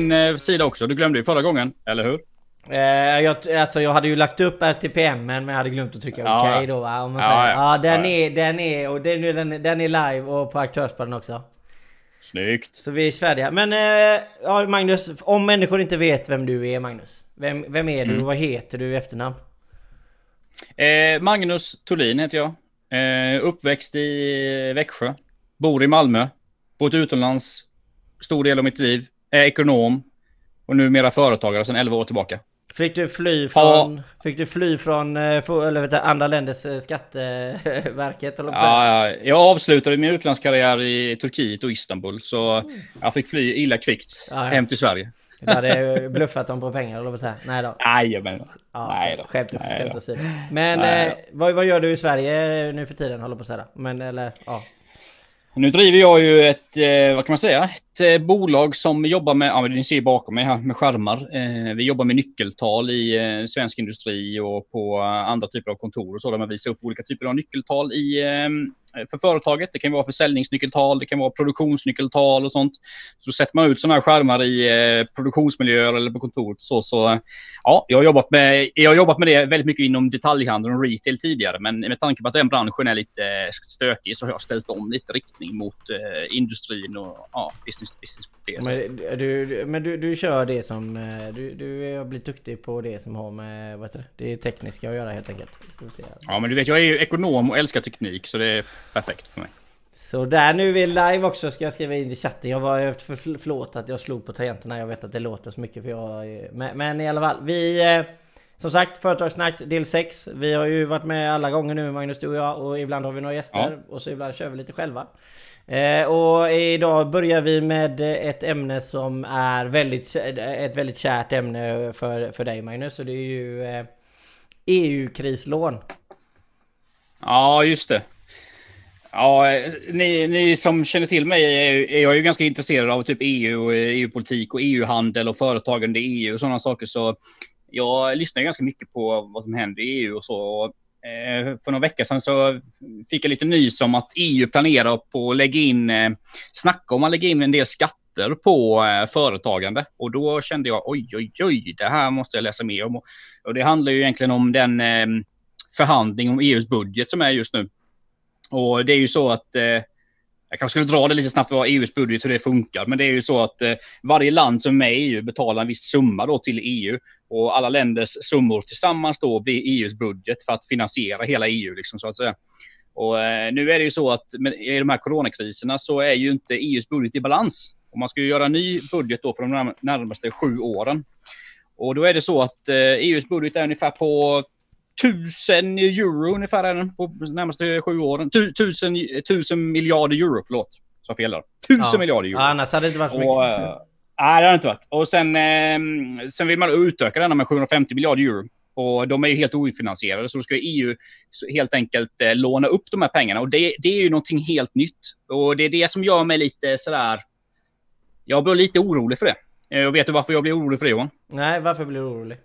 min eh, sida också. Du glömde ju förra gången, eller hur? Eh, jag, alltså jag hade ju lagt upp RTPM men jag hade glömt att trycka Ja. okej okay då va? Om man Ja, säger. ja. ja, den, Ja, Är, den är och den, den, den är live och på Aktörspodden också. Snyggt. Så vi är färdiga. Men eh, ja, Magnus, om människor inte vet vem du är Magnus. Vem, vem är du Mm. och vad heter du i efternamn? Eh, Magnus Thulin heter jag. Eh, uppväxt i Växjö. Bor i Malmö. Bott utomlands stor del av mitt liv. Är ekonom. Och numera företagare sedan 11 år tillbaka. Fick du fly från, fick du fly från eh, eller vet du, andra länders eh, skatteverket? Eller Ja, ja, jag avslutade min utlandskarriär i Turkiet och Istanbul. Så jag fick fly illa kvickt Ja, ja. hem till Sverige. Du hade bluffat dem på pengar eller vad säga. Nej då. Jajamän. Ja, Nej då. Skämt, skämt åsido. Men eh, vad, vad gör du i Sverige nu för tiden? Håller på att säga. Men eller ja. Nu driver jag ju ett, eh, vad kan man säga, ett eh, bolag som jobbar med, ja ni ser bakom mig här med skärmar. Eh, vi jobbar med nyckeltal i eh, svensk industri och på eh, andra typer av kontor och så där man visar upp olika typer av nyckeltal i, eh, för företaget. Det kan vara försäljningsnyckeltal, det kan vara produktionsnyckeltal och sånt. Så sätter man ut sådana här skärmar i eh, produktionsmiljöer eller på kontoret så, så ja, jag har jobbat med, jag har jobbat med det väldigt mycket inom detaljhandeln och retail tidigare, men med tanke på att den branschen är lite eh, stökig så har jag ställt om lite riktning mot eh, industrin och ja, business to business. på det sättet. Men, du, men du, du kör det som... eh, Du, du har blivit duktig på det som har med vad heter det, det tekniska att göra helt enkelt. Ja, men du vet, jag är ju ekonom och älskar teknik, så det är perfekt för mig. Så där nu är vi live också ska jag skriva in i chatten. Jag var för förlåt att jag slog på tangenterna. Jag vet att det låter så mycket för jag... Men, men i alla fall. Vi... Som sagt, Företagssnack del 6. Vi har ju varit med alla gånger nu Magnus, du och jag. Och ibland har vi några gäster. Och så ibland kör vi lite själva. Eh, och idag börjar vi med ett ämne som är väldigt, ett väldigt kärt ämne för, för dig Magnus. Och det är ju eh, EU-krislån. Ja, just det. Ja, ni, ni som känner till mig är, är jag ju ganska intresserad av typ EU, och EU-politik och EU-handel och företagande i EU och sådana saker. Så jag lyssnar ganska mycket på vad som händer i EU och så. Och, eh, för några veckor sedan så fick jag lite nys om att EU planerar på att lägga in, eh, snacka om att lägga in en del skatter på eh, företagande. Och då kände jag oj, oj, oj, det här måste jag läsa mer om. Och det handlar ju egentligen om den eh, förhandling om EUs budget som är just nu. Och det är ju så att, eh, jag kanske skulle dra det lite snabbt vad EUs budget, hur det funkar, men det är ju så att eh, varje land som är med i EU betalar en viss summa då till EU och alla länders summor tillsammans då blir EUs budget för att finansiera hela EU liksom så att säga. Och eh, nu är det ju så att med, i de här coronakriserna så är ju inte EUs budget i balans. Och man ska ju göra en ny budget då för de närmaste sju åren. Och då är det så att eh, EUs budget är ungefär på 1000 euro ungefär är den på närmaste sju åren. Tu- Tusen, tusen miljarder euro, förlåt. Så fel där. Tusen Ja. miljarder euro. Ja, annars hade det inte varit så Och, mycket. eh, nej, det har inte varit. Och sen, eh, sen vill man utöka denna med 750 miljarder euro. Och de är ju helt ofinansierade, så då ska EU helt enkelt eh, låna upp de här pengarna. Och det, det är ju någonting helt nytt. Och det är det som gör mig lite sådär... Jag blir lite orolig för det. Eh, Och vet du varför jag blir orolig för det, Johan? Nej, varför blir du orolig?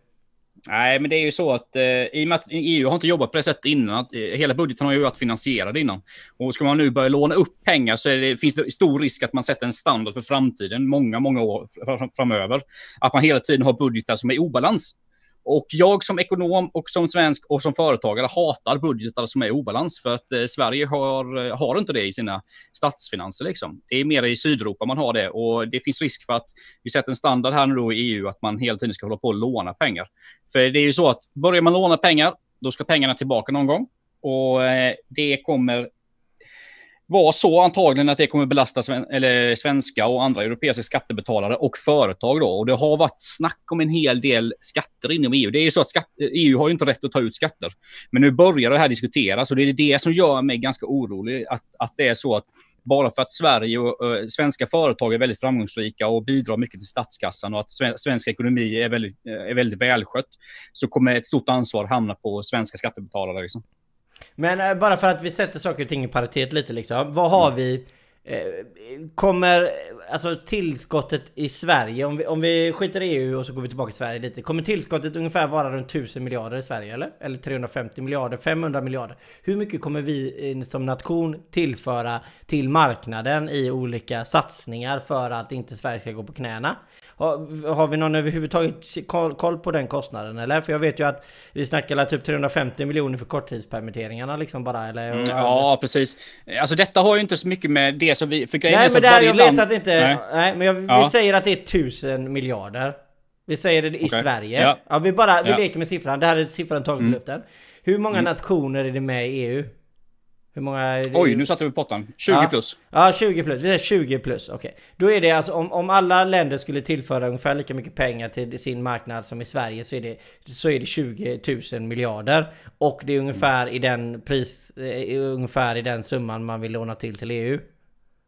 Nej, men det är ju så att eh, i och med att EU har inte jobbat på det sättet innan, att, eh, hela budgeten har ju varit finansierad innan. Och ska man nu börja låna upp pengar så det, finns det stor risk att man sätter en standard för framtiden, många, många år framöver. Att man hela tiden har budgetar som är i obalans. Och jag som ekonom och som svensk och som företagare hatar budgetar som är i obalans för att eh, Sverige har, eh, har inte det i sina statsfinanser. Liksom. Det är mer i Sydeuropa man har det och det finns risk för att vi sätter en standard här nu då i EU att man hela tiden ska hålla på och låna pengar. För det är ju så att börjar man låna pengar, då ska pengarna tillbaka någon gång. Och eh, det kommer vara så antagligen att det kommer belasta sven eller svenska och andra europeiska skattebetalare och företag. Då. Och det har varit snack om en hel del skatter inom EU. Det är ju så att skatt EU har ju inte rätt att ta ut skatter. Men nu börjar det här diskuteras och det är det som gör mig ganska orolig. Att, att det är så att bara för att Sverige och eh, svenska företag är väldigt framgångsrika och bidrar mycket till statskassan och att sven svensk ekonomi är väldigt, eh, är väldigt välskött så kommer ett stort ansvar hamna på svenska skattebetalare. Liksom. Men eh, bara för att vi sätter saker och ting i paritet lite liksom. Vad har vi? Eh, kommer alltså tillskottet i Sverige, om vi, om vi skiter i EU och så går vi tillbaka till Sverige lite. Kommer tillskottet ungefär vara runt 1000 miljarder i Sverige eller? Eller 350 miljarder, 500 miljarder? Hur mycket kommer vi som nation tillföra till marknaden i olika satsningar för att inte Sverige ska gå på knäna? Har, har vi någon överhuvudtaget koll, koll på den kostnaden eller? För jag vet ju att vi snackar typ 350 miljoner för korttidspermitteringarna liksom bara eller? Mm, ja precis. Alltså detta har ju inte så mycket med det som vi... För grejen nej men där, jag land... vet att det inte... Nej, nej men jag, ja. vi säger att det är 1000 miljarder. Vi säger det i okay. Sverige. Ja. ja. vi bara, vi ja. leker med siffran. Det här är siffran taget mm. luften. Hur många mm. nationer är det med i EU? Hur många... Oj, nu satte vi pottan. 20 ja. plus. Ja, 20 plus. Det är 20 plus, okej. Okay. Då är det alltså om, om alla länder skulle tillföra ungefär lika mycket pengar till sin marknad som i Sverige så är det, så är det 20 000 miljarder. Och det är ungefär i den pris, eh, ungefär i den summan man vill låna till till EU.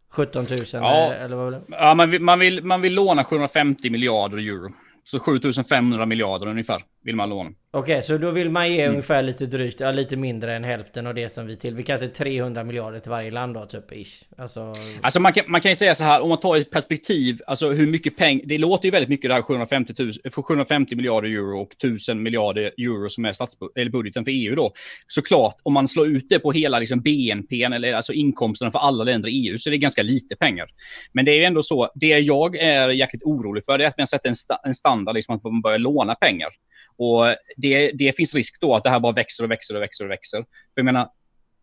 17 000 ja. eller vad det? Ja, man vill, man, vill, man vill låna 750 miljarder euro. Så 7500 miljarder ungefär vill man låna. Okej, okay, så då vill man ge mm. ungefär lite drygt, ja, lite mindre än hälften av det som vi till. Vi kanske 300 miljarder till varje land då, typ ish. Alltså, alltså man, kan, man kan ju säga så här, om man tar ett perspektiv, alltså hur mycket pengar, det låter ju väldigt mycket det här 750, 000, 750 miljarder euro och 1000 miljarder euro som är eller budgeten för EU då. Såklart, om man slår ut det på hela liksom BNP, eller alltså inkomsterna för alla länder i EU, så är det ganska lite pengar. Men det är ju ändå så, det jag är jäkligt orolig för, det är att man sätter en, sta, en standard, liksom att man börjar låna pengar. Och det, det finns risk då att det här bara växer och växer och växer och växer. För jag menar,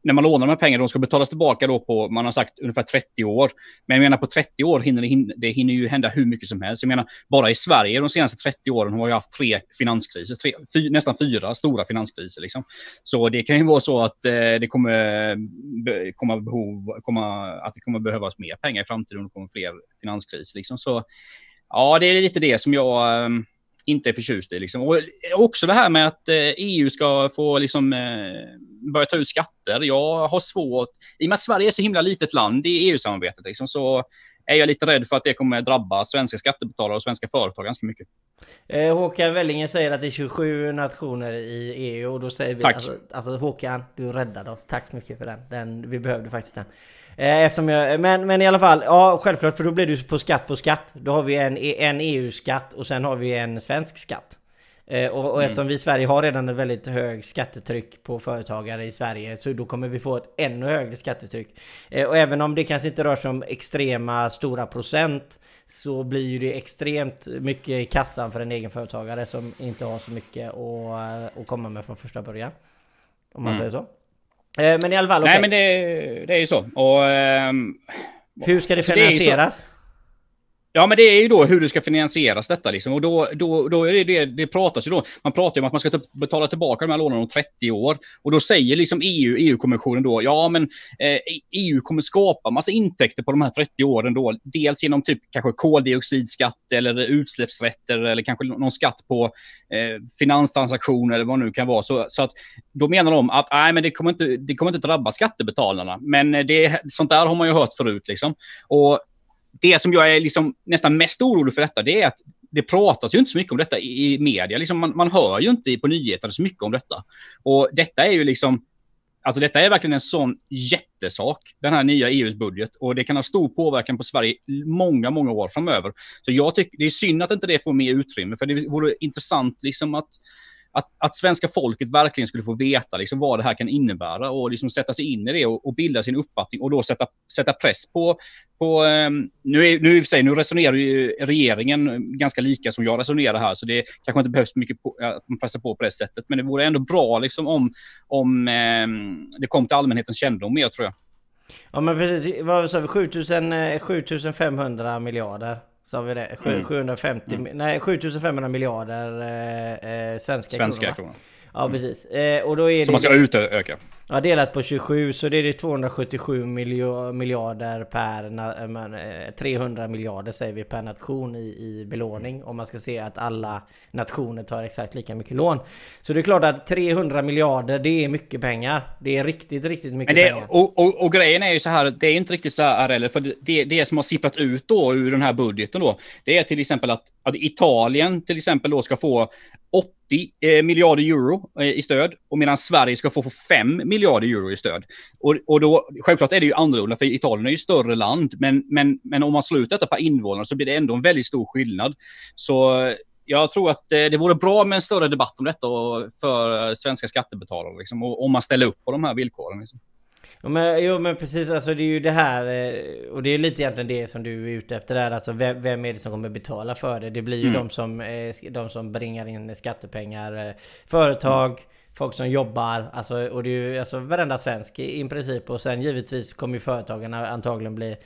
när man lånar de här pengarna, de ska betalas tillbaka då på, man har sagt ungefär 30 år. Men jag menar på 30 år hinner det, det hinner ju hända hur mycket som helst. Jag menar, bara i Sverige de senaste 30 åren har vi haft tre finanskriser, tre, fy, nästan fyra stora finanskriser. Liksom. Så det kan ju vara så att eh, det kommer, be, komma behov, komma, att det kommer behövas mer pengar i framtiden om det kommer fler finanskriser. Liksom. Så ja, det är lite det som jag eh, inte är förtjust i. Liksom. Och också det här med att eh, EU ska få liksom, eh, börja ta ut skatter. Jag har svårt, i och med att Sverige är så himla litet land i EU-samarbetet, liksom, så är jag lite rädd för att det kommer drabba svenska skattebetalare och svenska företag ganska mycket. Eh, Håkan Vellinge säger att det är 27 nationer i EU och då säger vi... Tack. Alltså, alltså Håkan, du räddade oss. Tack så mycket för den. den vi behövde faktiskt den. Eh, eftersom jag, men, men i alla fall, ja självklart för då blir du på skatt på skatt. Då har vi en, en EU-skatt och sen har vi en svensk skatt. Eh, och, och mm. eftersom vi i Sverige har redan ett väldigt högt skattetryck på företagare i Sverige så då kommer vi få ett ännu högre skattetryck. Eh, och även om det kanske inte rör sig om extrema stora procent så blir ju det extremt mycket i kassan för en egenföretagare som inte har så mycket att, att komma med från första början. Om man mm. säger så. Eh, men i alla fall, okay. Nej men det, det är ju så. Och, um, Hur ska det finansieras? Ja, men det är ju då hur det ska finansieras detta. Liksom. Och då, då, då är det, det, det pratas ju då. Man pratar ju om att man ska betala tillbaka de här lånen om 30 år. Och då säger liksom EU, EU-kommissionen då, ja men eh, EU kommer skapa massa intäkter på de här 30 åren då. Dels genom typ kanske koldioxidskatt eller utsläppsrätter eller kanske någon skatt på eh, finanstransaktioner eller vad det nu kan vara. Så, så att då menar de att nej, men det kommer inte, det kommer inte drabba skattebetalarna. Men eh, det, sånt där har man ju hört förut liksom. Och det som jag är liksom nästan mest orolig för detta, det är att det pratas ju inte så mycket om detta i, media. Liksom man, man hör ju inte på nyheterna så mycket om detta. Och detta är ju liksom, alltså detta är verkligen en sån jättesak, den här nya EUs budget. Och det kan ha stor påverkan på Sverige många, många år framöver. Så jag tycker det är synd att inte det får mer utrymme, för det vore intressant liksom att att, att svenska folket verkligen skulle få veta liksom vad det här kan innebära och liksom sätta sig in i det och, och bilda sin uppfattning och då sätta, sätta press på... på um, nu, är, nu, sig, nu resonerar ju regeringen ganska lika som jag resonerar här, så det kanske inte behövs mycket på, att man pressar på på det sättet. Men det vore ändå bra liksom om, om um, det kom till allmänhetens kännedom mer, tror jag. Ja men precis, vad sa vi? 7500 eh, miljarder? Sa vi det? 750, mm. nej 7500 miljarder eh, eh, svenska, svenska kronor. kronor. Ja mm. precis. Eh, och då är så det, man ska utöka? Ja, delat på 27 så det är det 277 miljarder per... Men, 300 eh, miljarder säger vi per nation i, i belåning. Om man ska se att alla nationer tar exakt lika mycket lån. Så det är klart att 300 miljarder det är mycket pengar. Det är riktigt, riktigt mycket det, pengar. Och, och, och, grejen är ju så här, det är inte riktigt så här heller. För det, det som har sipprat ut då ur den här budgeten då. Det är till exempel att, att Italien till exempel då ska få 80 eh, miljarder euro eh, i stöd och medan Sverige ska få 5 miljarder euro i stöd. Och, och då, självklart är det ju annorlunda för Italien är ju större land, men, men, men om man slår ut detta per invånare så blir det ändå en väldigt stor skillnad. Så eh, jag tror att eh, det vore bra med en större debatt om detta för eh, svenska skattebetalare, liksom, om man ställer upp på de här villkoren. Liksom. Ja, men, jo men precis, alltså det är ju det här eh, och det är lite egentligen det som du är ute efter där. Alltså vem, vem är det som kommer betala för det? Det blir ju mm. de, som, eh, de som bringar in skattepengar. Eh, företag, mm. folk som jobbar. Alltså, och det är ju alltså varenda svensk i, i princip. Och sen givetvis kommer ju företagen antagligen bli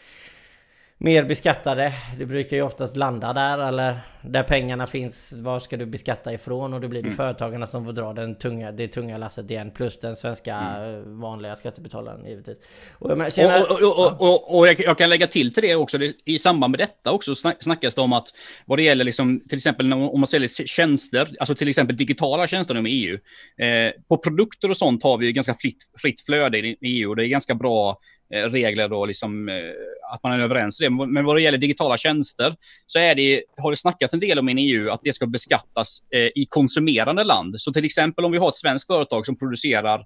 mer beskattade. Det brukar ju oftast landa där eller där pengarna finns. Var ska du beskatta ifrån? Och då blir det mm. företagarna som får dra den tunga, det tunga lasset igen. Plus den svenska mm. vanliga skattebetalaren givetvis. Och, jag, känner, och, och, och, och, och jag, kan lägga till till det också. I samband med detta också snackas det om att vad det gäller liksom, till exempel om man säljer tjänster, alltså till exempel digitala tjänster inom EU. Eh, på produkter och sånt har vi ju ganska fritt, fritt flöde i EU. Det är ganska bra Eh, regler då, liksom, eh, att man är överens om det. Men vad det gäller digitala tjänster så är det, har det snackats en del om i EU att det ska beskattas eh, i konsumerande land. Så till exempel om vi har ett svenskt företag som producerar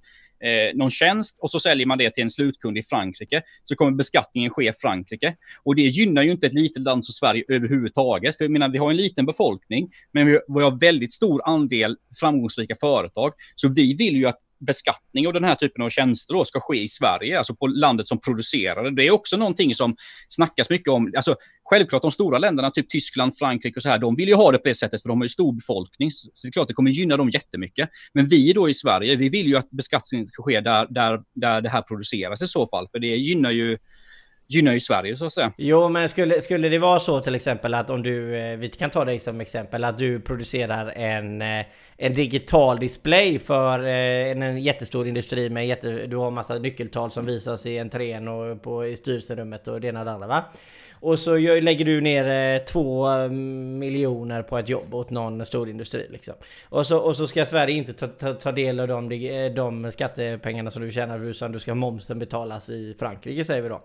eh, någon tjänst och så säljer man det till en slutkund i Frankrike så kommer beskattningen ske i Frankrike. Och det gynnar ju inte ett litet land som Sverige överhuvudtaget. För jag menar, vi har en liten befolkning, men vi har väldigt stor andel framgångsrika företag. Så vi vill ju att beskattning av den här typen av tjänster då ska ske i Sverige, alltså på landet som producerar det. Det är också någonting som snackas mycket om. Alltså, självklart de stora länderna, typ Tyskland, Frankrike och så här, de vill ju ha det på det sättet för de har ju stor befolkning. Så det är klart det kommer gynna dem jättemycket. Men vi då i Sverige, vi vill ju att beskattningen ska ske där, där, där det här produceras i så fall, för det gynnar ju gynnar ju Sverige så att säga. Jo men skulle, skulle det vara så till exempel att om du, eh, vi kan ta dig som exempel, att du producerar en, eh, en digital display för eh, en, en jättestor industri med jätte, du har massa nyckeltal som visas i entrén och på, i styrelserummet och det ena och det andra va? Och så lägger du ner två miljoner på ett jobb åt någon stor industri liksom. Och så, och så ska Sverige inte ta, ta, ta del av de, de skattepengarna som du tjänar utan du ska momsen betalas i Frankrike säger vi då.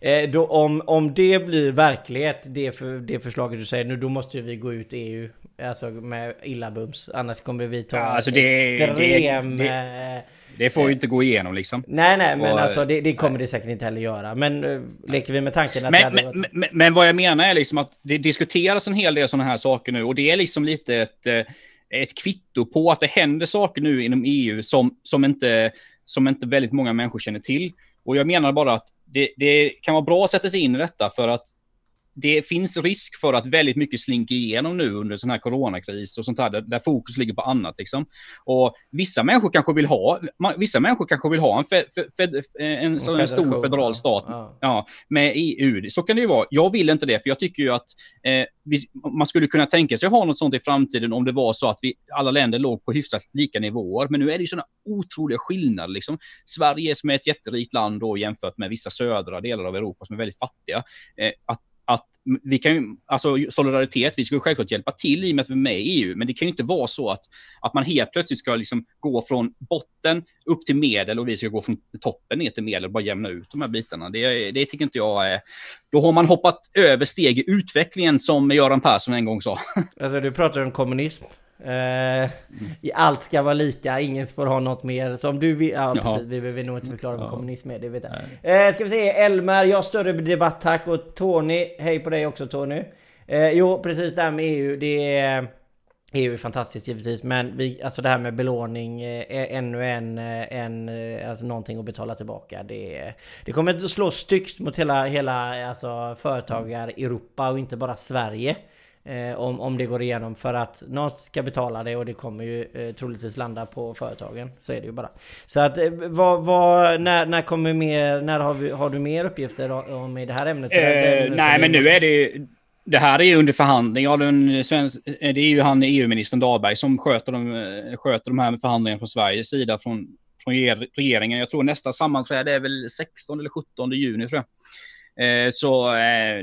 Eh, då, om, om det blir verklighet, det, för, det förslaget du säger nu, då måste vi gå ut EU. Alltså med illabums. Annars kommer vi ta ja, alltså det, extrem... Det, det, eh, det, får ju inte gå igenom liksom. Nej, nej, men och, alltså det, det kommer nej. det säkert inte heller göra. Men uh, leker vi med tanken att men, det men, men, men, vad jag menar är liksom att det diskuteras en hel del sådana här saker nu och det är liksom lite ett, ett kvitto på att det händer saker nu inom EU som, som, inte, som inte väldigt många människor känner till. Och jag menar bara att det, det kan vara bra att sätta sig in i detta för att det finns risk för att väldigt mycket slinker igenom nu under sån här coronakris och sånt här, där, där fokus ligger på annat. Liksom. Och vissa människor kanske vill ha, vissa människor kanske vill ha en, fe, fe, fe, en, en, stor federal stat ja. Ja, med EU. Så kan det ju vara. Jag vill inte det, för jag tycker ju att eh, vi, man skulle kunna tänka sig ha något sånt i framtiden om det var så att vi, alla länder låg på hyfsat lika nivåer. Men nu är det ju sådana otroliga skillnader. Liksom. Sverige som är ett jätterikt land då jämfört med vissa södra delar av Europa som är väldigt fattiga. Eh, att vi kan ju, alltså solidaritet, vi ska självklart hjälpa till i och med att vi är med i EU, men det kan ju inte vara så att, att man helt plötsligt ska liksom gå från botten upp till medel och vi ska gå från toppen ner till medel och bara jämna ut de här bitarna. Det, det tycker inte jag är... Då har man hoppat över steg i utvecklingen som Göran Persson en gång sa. Alltså du pratar om kommunism. Uh, allt ska vara lika, ingen får ha något mer. Som du vill, ja precis, vi behöver nog inte förklara vad ja. kommunism är, det vet jag. Uh, ska vi se, Elmer, jag större debatt tack. Och Tony, hej på dig också Tony. Uh, jo, precis det här med EU, det är... EU är fantastiskt givetvis, men vi, alltså det här med belåning, är ännu en, en, alltså någonting att betala tillbaka. Det, det kommer att slå styggt mot hela, hela alltså företagar-Europa och inte bara Sverige. Eh, om, om det går igenom för att någon ska betala det och det kommer ju eh, troligtvis landa på företagen. Så är det ju bara. Så att eh, vad, vad, när, när kommer mer, när har, vi, har du mer uppgifter om i det här ämnet? Eh, nej men nu är det det här är ju under förhandling av den svensk, eh, det är ju han EU-ministern Dahlberg som sköter de, eh, sköter de här förhandlingarna från Sveriges sida från, från regeringen. Jag tror nästa sammanträde är väl 16 eller 17 juni tror jag. Så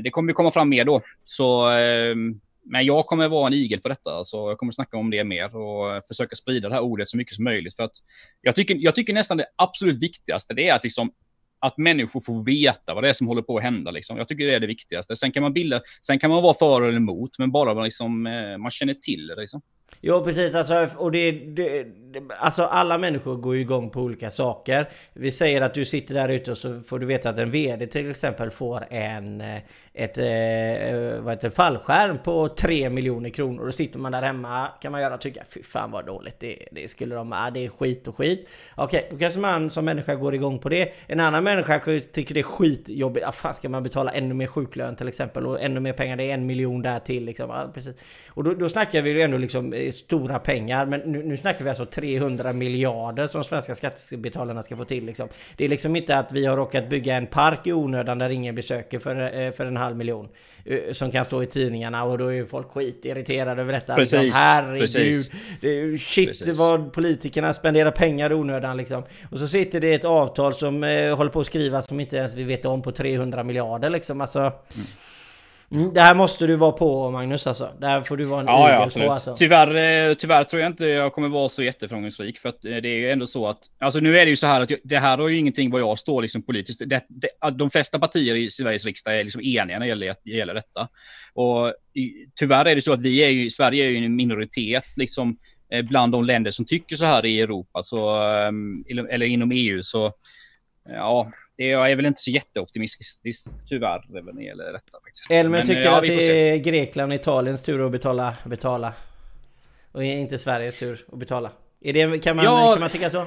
det kommer komma fram mer då. Så eh, men jag kommer vara en igel på detta, så jag kommer snacka om det mer och försöka sprida det här ordet så mycket som möjligt. För att jag tycker, jag tycker nästan det absolut viktigaste, det är att liksom att människor får veta vad det är som håller på att hända. Liksom. Jag tycker det är det viktigaste. Sen kan man bilda, sen kan man vara för eller emot, men bara liksom, eh, man känner till det. Liksom. Jo precis, alltså, och det, det, alltså alla människor går ju igång på olika saker. Vi säger att du sitter där ute och så får du veta att en VD till exempel får en eh, ett eh, eh, vad heter, fallskärm på 3 miljoner kronor. Och sitter man där hemma kan man göra och tycka fy fan vad dåligt. Det, det skulle de, ah, det är skit och skit. Okej, då kanske man som människa går igång på det. En annan människa tycker det är skitjobbigt. Ah, fan ska man betala ännu mer sjuklön till exempel och ännu mer pengar. Det är en miljon där till liksom. Ah, precis. Och då, då snackar vi ju ändå liksom eh, stora pengar. Men nu, nu snackar vi alltså 300 miljarder som svenska skattebetalarna ska få till liksom. Det är liksom inte att vi har råkat bygga en park i onödan där ingen besöker för, eh, för en halv miljon. Eh, som kan stå i tidningarna och då är folk skitirriterade över detta. Liksom. Precis. Liksom, herregud. Precis. Det är shit Precis. vad politikerna spenderar pengar i onödan liksom. Och så sitter det ett avtal som eh, håller på att skrivas som inte ens vi vet om på 300 miljarder liksom. Alltså, mm. Mm, det här måste du vara på Magnus alltså. Det här får du vara en ja, ja, absolut. på alltså. Tyvärr, eh, tyvärr tror jag inte jag kommer vara så jätteframgångsrik. För att eh, det är ju ändå så att, alltså nu är det ju så här att det här har ju ingenting vad jag står liksom politiskt. Det, det, de flesta partier i Sveriges riksdag är liksom eniga när det gäller, gäller detta. Och tyvärr är det så att vi är ju, Sverige är ju en minoritet liksom eh, bland de länder som tycker så här i Europa, så, eller inom EU. Så ja, jag är väl inte så jätteoptimistisk tyvärr när det gäller detta. Faktiskt. Elmer tycker ja, att det är Grekland och Italiens tur att betala, betala. Och inte Sveriges tur att betala. Är det, kan, man, ja, kan man tycka så?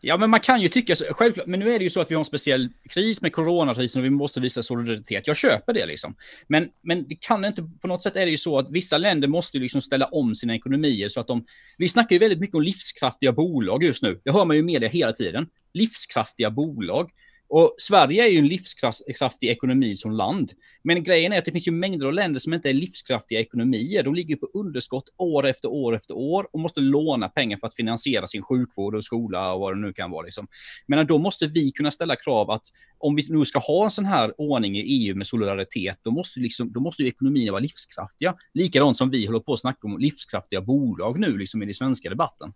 Ja, men man kan ju tycka så, självklart. Men nu är det ju så att vi har en speciell kris med coronakrisen och vi måste visa solidaritet. Jag köper det liksom. Men, men det kan inte, på något sätt är det ju så att vissa länder måste liksom ställa om sina ekonomier så att de, vi snackar ju väldigt mycket om livskraftiga bolag just nu. Det hör man ju i media hela tiden. Livskraftiga bolag. Och Sverige är ju en livskraftig ekonomi som land. Men grejen är att det finns ju mängder av länder som inte är livskraftiga ekonomier. De ligger på underskott år efter år efter år och måste låna pengar för att finansiera sin sjukvård och skola och vad det nu kan vara. Liksom. Men då måste vi kunna ställa krav att om vi nu ska ha en sån här ordning i EU med solidaritet, då måste, liksom, då måste ju ekonomierna vara livskraftiga. Likadant som vi håller på att snacka om livskraftiga bolag nu liksom i den svenska debatten.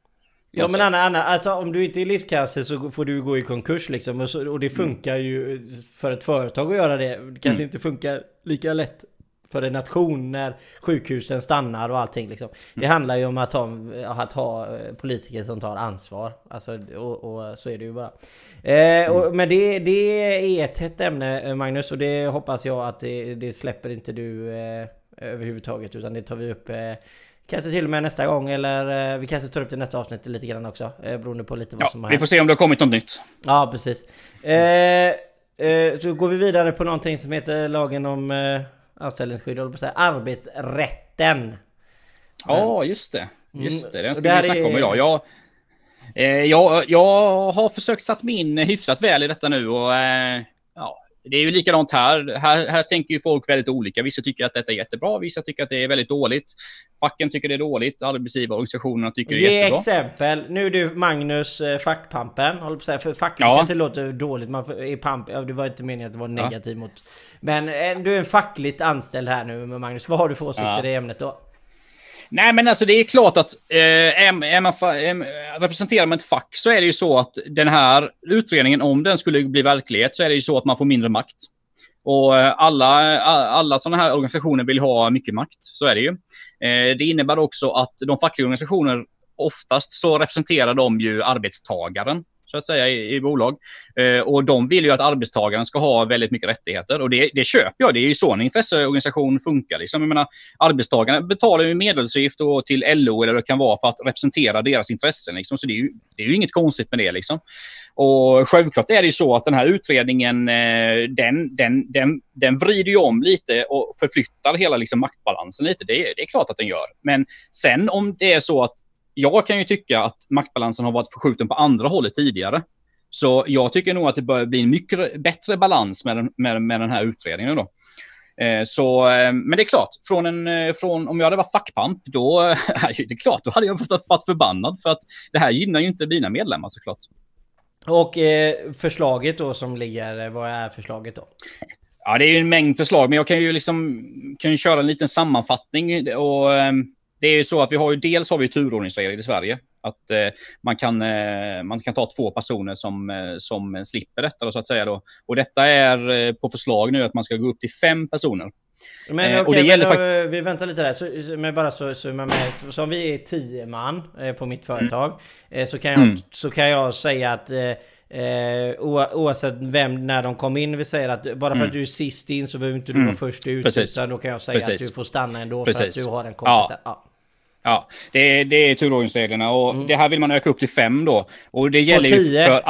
Ja men Anna, Anna, alltså om du inte är livskraftig så får du gå i konkurs liksom. Och, så, och det funkar mm. ju för ett företag att göra det. Det kanske mm. inte funkar lika lätt för en nation när sjukhusen stannar och allting liksom. Mm. Det handlar ju om att ha, att ha eh, politiker som tar ansvar. Alltså, och, och så är det ju bara. Eh, och, mm. men det, det är ett hett ämne eh, Magnus och det hoppas jag att det, det släpper inte du eh, överhuvudtaget utan det tar vi upp eh, Kanske till och med nästa gång eller eh, vi kanske tar upp det nästa avsnitt lite grann också. Eh, beroende på lite vad ja, som har Vi får se om det har kommit något nytt. Ja, precis. Eh, eh, så går vi vidare på någonting som heter lagen om eh, anställningsskydd, och säga arbetsrätten. Ja, just det. Just det, den ska vi snacka om idag. Jag, eh, jag, jag har försökt satt mig in hyfsat väl i detta nu och eh, det är ju likadant här. här. Här tänker ju folk väldigt olika. Vissa tycker att detta är jättebra, vissa tycker att det är väldigt dåligt. Facken tycker det är dåligt, arbetsgivarorganisationerna tycker det är jättebra. Ge exempel. Nu är du Magnus, eh, fackpampen. Håller på att säga. För facken ja. låter dåligt. Man är pamp. Ja, det var inte meningen att det var negativt ja. mot... Men eh, du är en fackligt anställd här nu med Magnus. Vad har du för åsikter ja. i ämnet då? Nej, men alltså det är klart att eh, är man, är, representerar man ett fack så är det ju så att den här utredningen, om den skulle bli verklighet, så är det ju så att man får mindre makt. Och eh, alla, alla sådana här organisationer vill ha mycket makt, så är det ju. Eh, det innebär också att de fackliga organisationer oftast så representerar de ju arbetstagaren så att säga, i, i bolag. Eh, och de vill ju att arbetstagaren ska ha väldigt mycket rättigheter. Och det, det köper jag. Det är ju så en intresseorganisation funkar. Liksom. Jag menar, arbetstagarna betalar ju medlemsavgift till LO eller det kan vara för att representera deras intressen. Liksom. Så det är, ju, det är ju inget konstigt med det. Liksom. Och självklart är det ju så att den här utredningen, eh, den, den, den, den vrider ju om lite och förflyttar hela liksom maktbalansen lite. Det, det är klart att den gör. Men sen om det är så att jag kan ju tycka att maktbalansen har varit förskjuten på andra hållet tidigare. Så jag tycker nog att det börjar bli en mycket bättre balans med den, med, med den här utredningen. Då. Eh, så, eh, men det är klart, från en, eh, från, om jag hade varit fackpamp, då, det är klart, då hade jag varit förbannad. För att det här gynnar ju inte mina medlemmar såklart. Och eh, förslaget då som ligger, vad är förslaget då? Ja, det är ju en mängd förslag, men jag kan ju liksom kan ju köra en liten sammanfattning. Och, det är ju så att vi har ju dels har vi turordningsregler i Sverige. Att eh, man, kan, eh, man kan ta två personer som, eh, som slipper detta så att säga. Då. Och detta är eh, på förslag nu att man ska gå upp till fem personer Men eh, okej, okay, men, vi väntar lite där. Så, men bara så, så med, så om vi är tio man eh, på mitt företag mm. eh, så, kan jag, mm. så kan jag säga att eh, Eh, oavsett vem, när de kom in. Vi säger att bara för mm. att du är sist in så behöver inte du mm. vara först ut. Precis. Utan då kan jag säga Precis. att du får stanna ändå Precis. för att du har en kompetens. Ja. ja. Det är, det är turordningsreglerna och mm. det här vill man öka upp till fem då. Och det gäller ju för...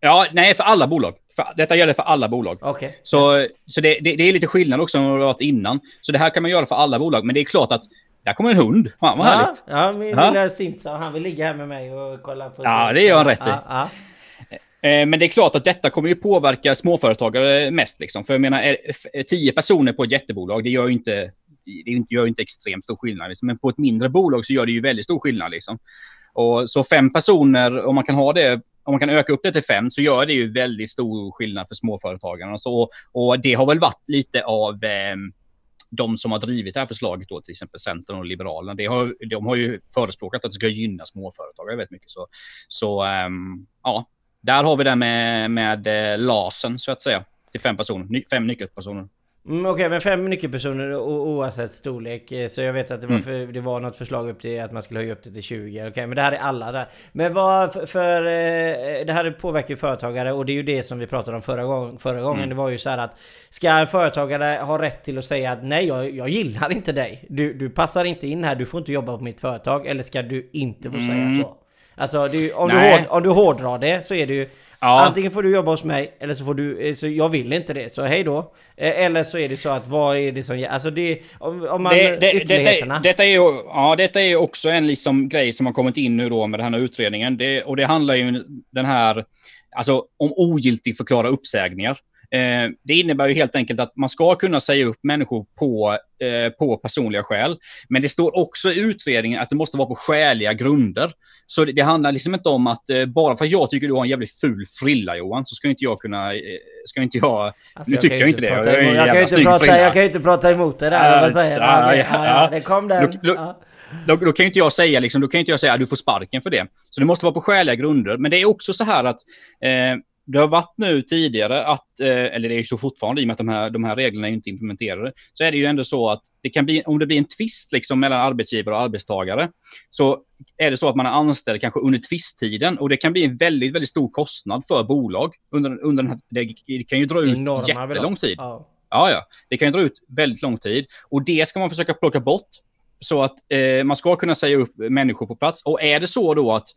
Ja, nej, för alla bolag. För, detta gäller för alla bolag. Okay. Så, så det, det, det, är lite skillnad också än vad det varit innan. Så det här kan man göra för alla bolag. Men det är klart att där kommer en hund. Fan vad ja, härligt. Ja, min lilla Simpson. Han vill ligga här med mig och kolla på... Ja, det gör han rätt i. Ja, ja. Eh, men det är klart att detta kommer ju påverka småföretagare mest. Liksom. För jag menar, tio personer på ett jättebolag, det gör ju inte, det gör inte extremt stor skillnad. Liksom. Men på ett mindre bolag så gör det ju väldigt stor skillnad. Liksom. Och så fem personer, om man kan ha det om man kan öka upp det till fem så gör det ju väldigt stor skillnad för småföretagarna. Så, och det har väl varit lite av eh, de som har drivit det här förslaget, då, till exempel Centern och Liberalerna, det har, de har ju förespråkat att det ska gynna småföretagare väldigt mycket. Så, så eh, ja, där har vi det med, med eh, LASen så att säga. Till fem personer, ny, fem nyckelpersoner. Mm, Okej, okay, men fem nyckelpersoner oavsett storlek. Eh, så jag vet att det var, mm. för, det var något förslag upp till att man skulle höja upp det till 20. Okej, okay, men det här är alla där. Men vad för... för eh, det här påverkar ju företagare och det är ju det som vi pratade om förra, gång, förra gången. Mm. Det var ju så här att ska en företagare ha rätt till att säga att nej, jag, jag gillar inte dig. Du, du passar inte in här, du får inte jobba på mitt företag. Eller ska du inte få säga mm. så? Alltså ju, om, du hård, om du hårdrar det så är det ju ja. Antingen får du jobba hos mig eller så får du, eh, så jag vill inte det, så hej då. Eh, eller så är det så att vad är det som, alltså det, om, om man, det, det, detta, detta, är ju, ja detta är också en liksom grej som har kommit in nu då med den här utredningen. Det, och det handlar ju den här, alltså om ogiltig förklara uppsägningar. Eh, det innebär ju helt enkelt att man ska kunna säga upp människor på, eh, på personliga skäl. Men det står också i utredningen att det måste vara på skäliga grunder. Så det, det handlar liksom inte om att eh, bara för att jag tycker du har en jävligt ful frilla Johan, så ska inte jag kunna... Eh, ska inte jag... Alltså, nu jag tycker jag inte det. Jag, jag, jag, kan inte prata, jag kan ju inte prata emot det där. Vad säger ja, ja, ja, det kom den. Då, då, då, då, kan inte jag säga liksom, då kan inte jag säga att du får sparken för det. Så det måste vara på skäliga grunder. Men det är också så här att eh, det har varit nu tidigare att, eh, eller det är ju så fortfarande i och med att de här, de här reglerna är inte implementerade, så är det ju ändå så att det kan bli, om det blir en tvist liksom mellan arbetsgivare och arbetstagare, så är det så att man är anställd kanske under tvisttiden och det kan bli en väldigt, väldigt stor kostnad för bolag under, under den här, det kan ju dra ut Enorma jättelång tid. Ja. ja, ja, det kan ju dra ut väldigt lång tid och det ska man försöka plocka bort så att eh, man ska kunna säga upp människor på plats. Och är det så då att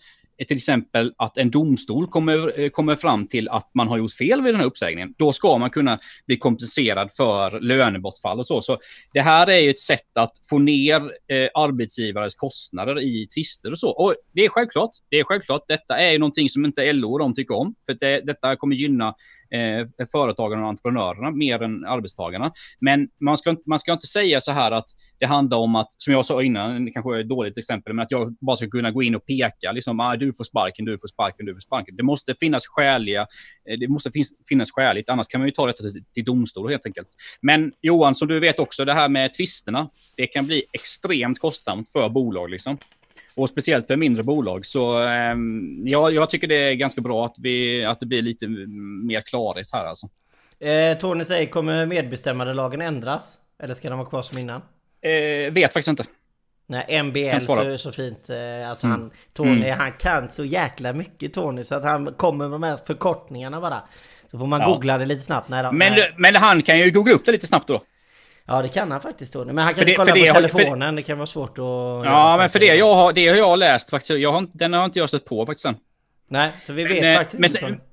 till exempel att en domstol kommer, eh, kommer fram till att man har gjort fel vid den här uppsägningen, då ska man kunna bli kompenserad för lönebortfall och så. Så det här är ju ett sätt att få ner eh, arbetsgivares kostnader i tvister och så. Och det är självklart. Det är självklart. Detta är ju någonting som inte LO och de tycker om, för det, detta kommer gynna eh, företagarna och entreprenörerna mer än arbetstagarna. Men man ska, man ska inte säga så här att det handlar om att, som jag sa innan, det kanske är ett dåligt exempel, men att jag bara ska kunna gå in och peka, liksom, ah, du får sparken, du får sparken, du får sparken. Det måste finnas skäliga, eh, det måste finnas, finnas skäligt, annars kan man ju ta detta till, till domstol helt enkelt. Men Johan, som du vet också, det här med tvisterna, det kan bli extremt kostsamt för bolag. Liksom. Och speciellt för mindre bolag. Så eh, ja, jag tycker det är ganska bra att, vi, att det blir lite mer klarhet här alltså. Eh, Tony säger, kommer medbestämmandelagen ändras? Eller ska de vara kvar som innan? Eh, vet faktiskt inte. Nej, MBL så, så fint. Eh, alltså mm. han, Tony, mm. han kan så jäkla mycket Tony så att han kommer med de här förkortningarna bara. Så får man ja. googla det lite snabbt. Nej, men, men han kan ju googla upp det lite snabbt då. Ja det kan han faktiskt Tony. Men han kan inte kolla på telefonen. För, det kan vara svårt att... Ja men för det jag har, det jag har läst faktiskt. Jag har, den har inte jag stött på faktiskt än. Nej, så vi vet men, faktiskt men, inte.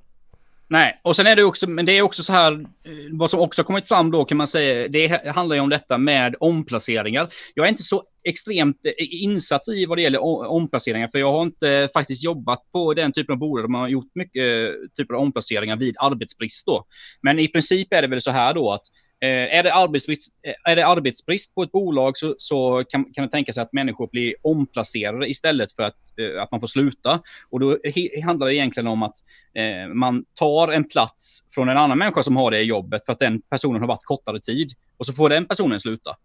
Nej, och sen är det också, men det är också så här, eh, vad som också kommit fram då kan man säga, det handlar ju om detta med omplaceringar. Jag är inte så extremt eh, insatt i vad det gäller omplaceringar, för jag har inte faktiskt jobbat på den typen av bolag där man har gjort mycket typer av omplaceringar vid arbetsbrist då. Men i princip är det väl så här då att Eh, är, det arbetsbrist, eh, är det arbetsbrist på ett bolag så, så kan, kan det tänka sig att människor blir omplacerade istället för att, eh, att man får sluta. Och då handlar det egentligen om att eh, man tar en plats från en annan människa som har det jobbet för att den personen har varit kortare tid. Och så får den personen sluta.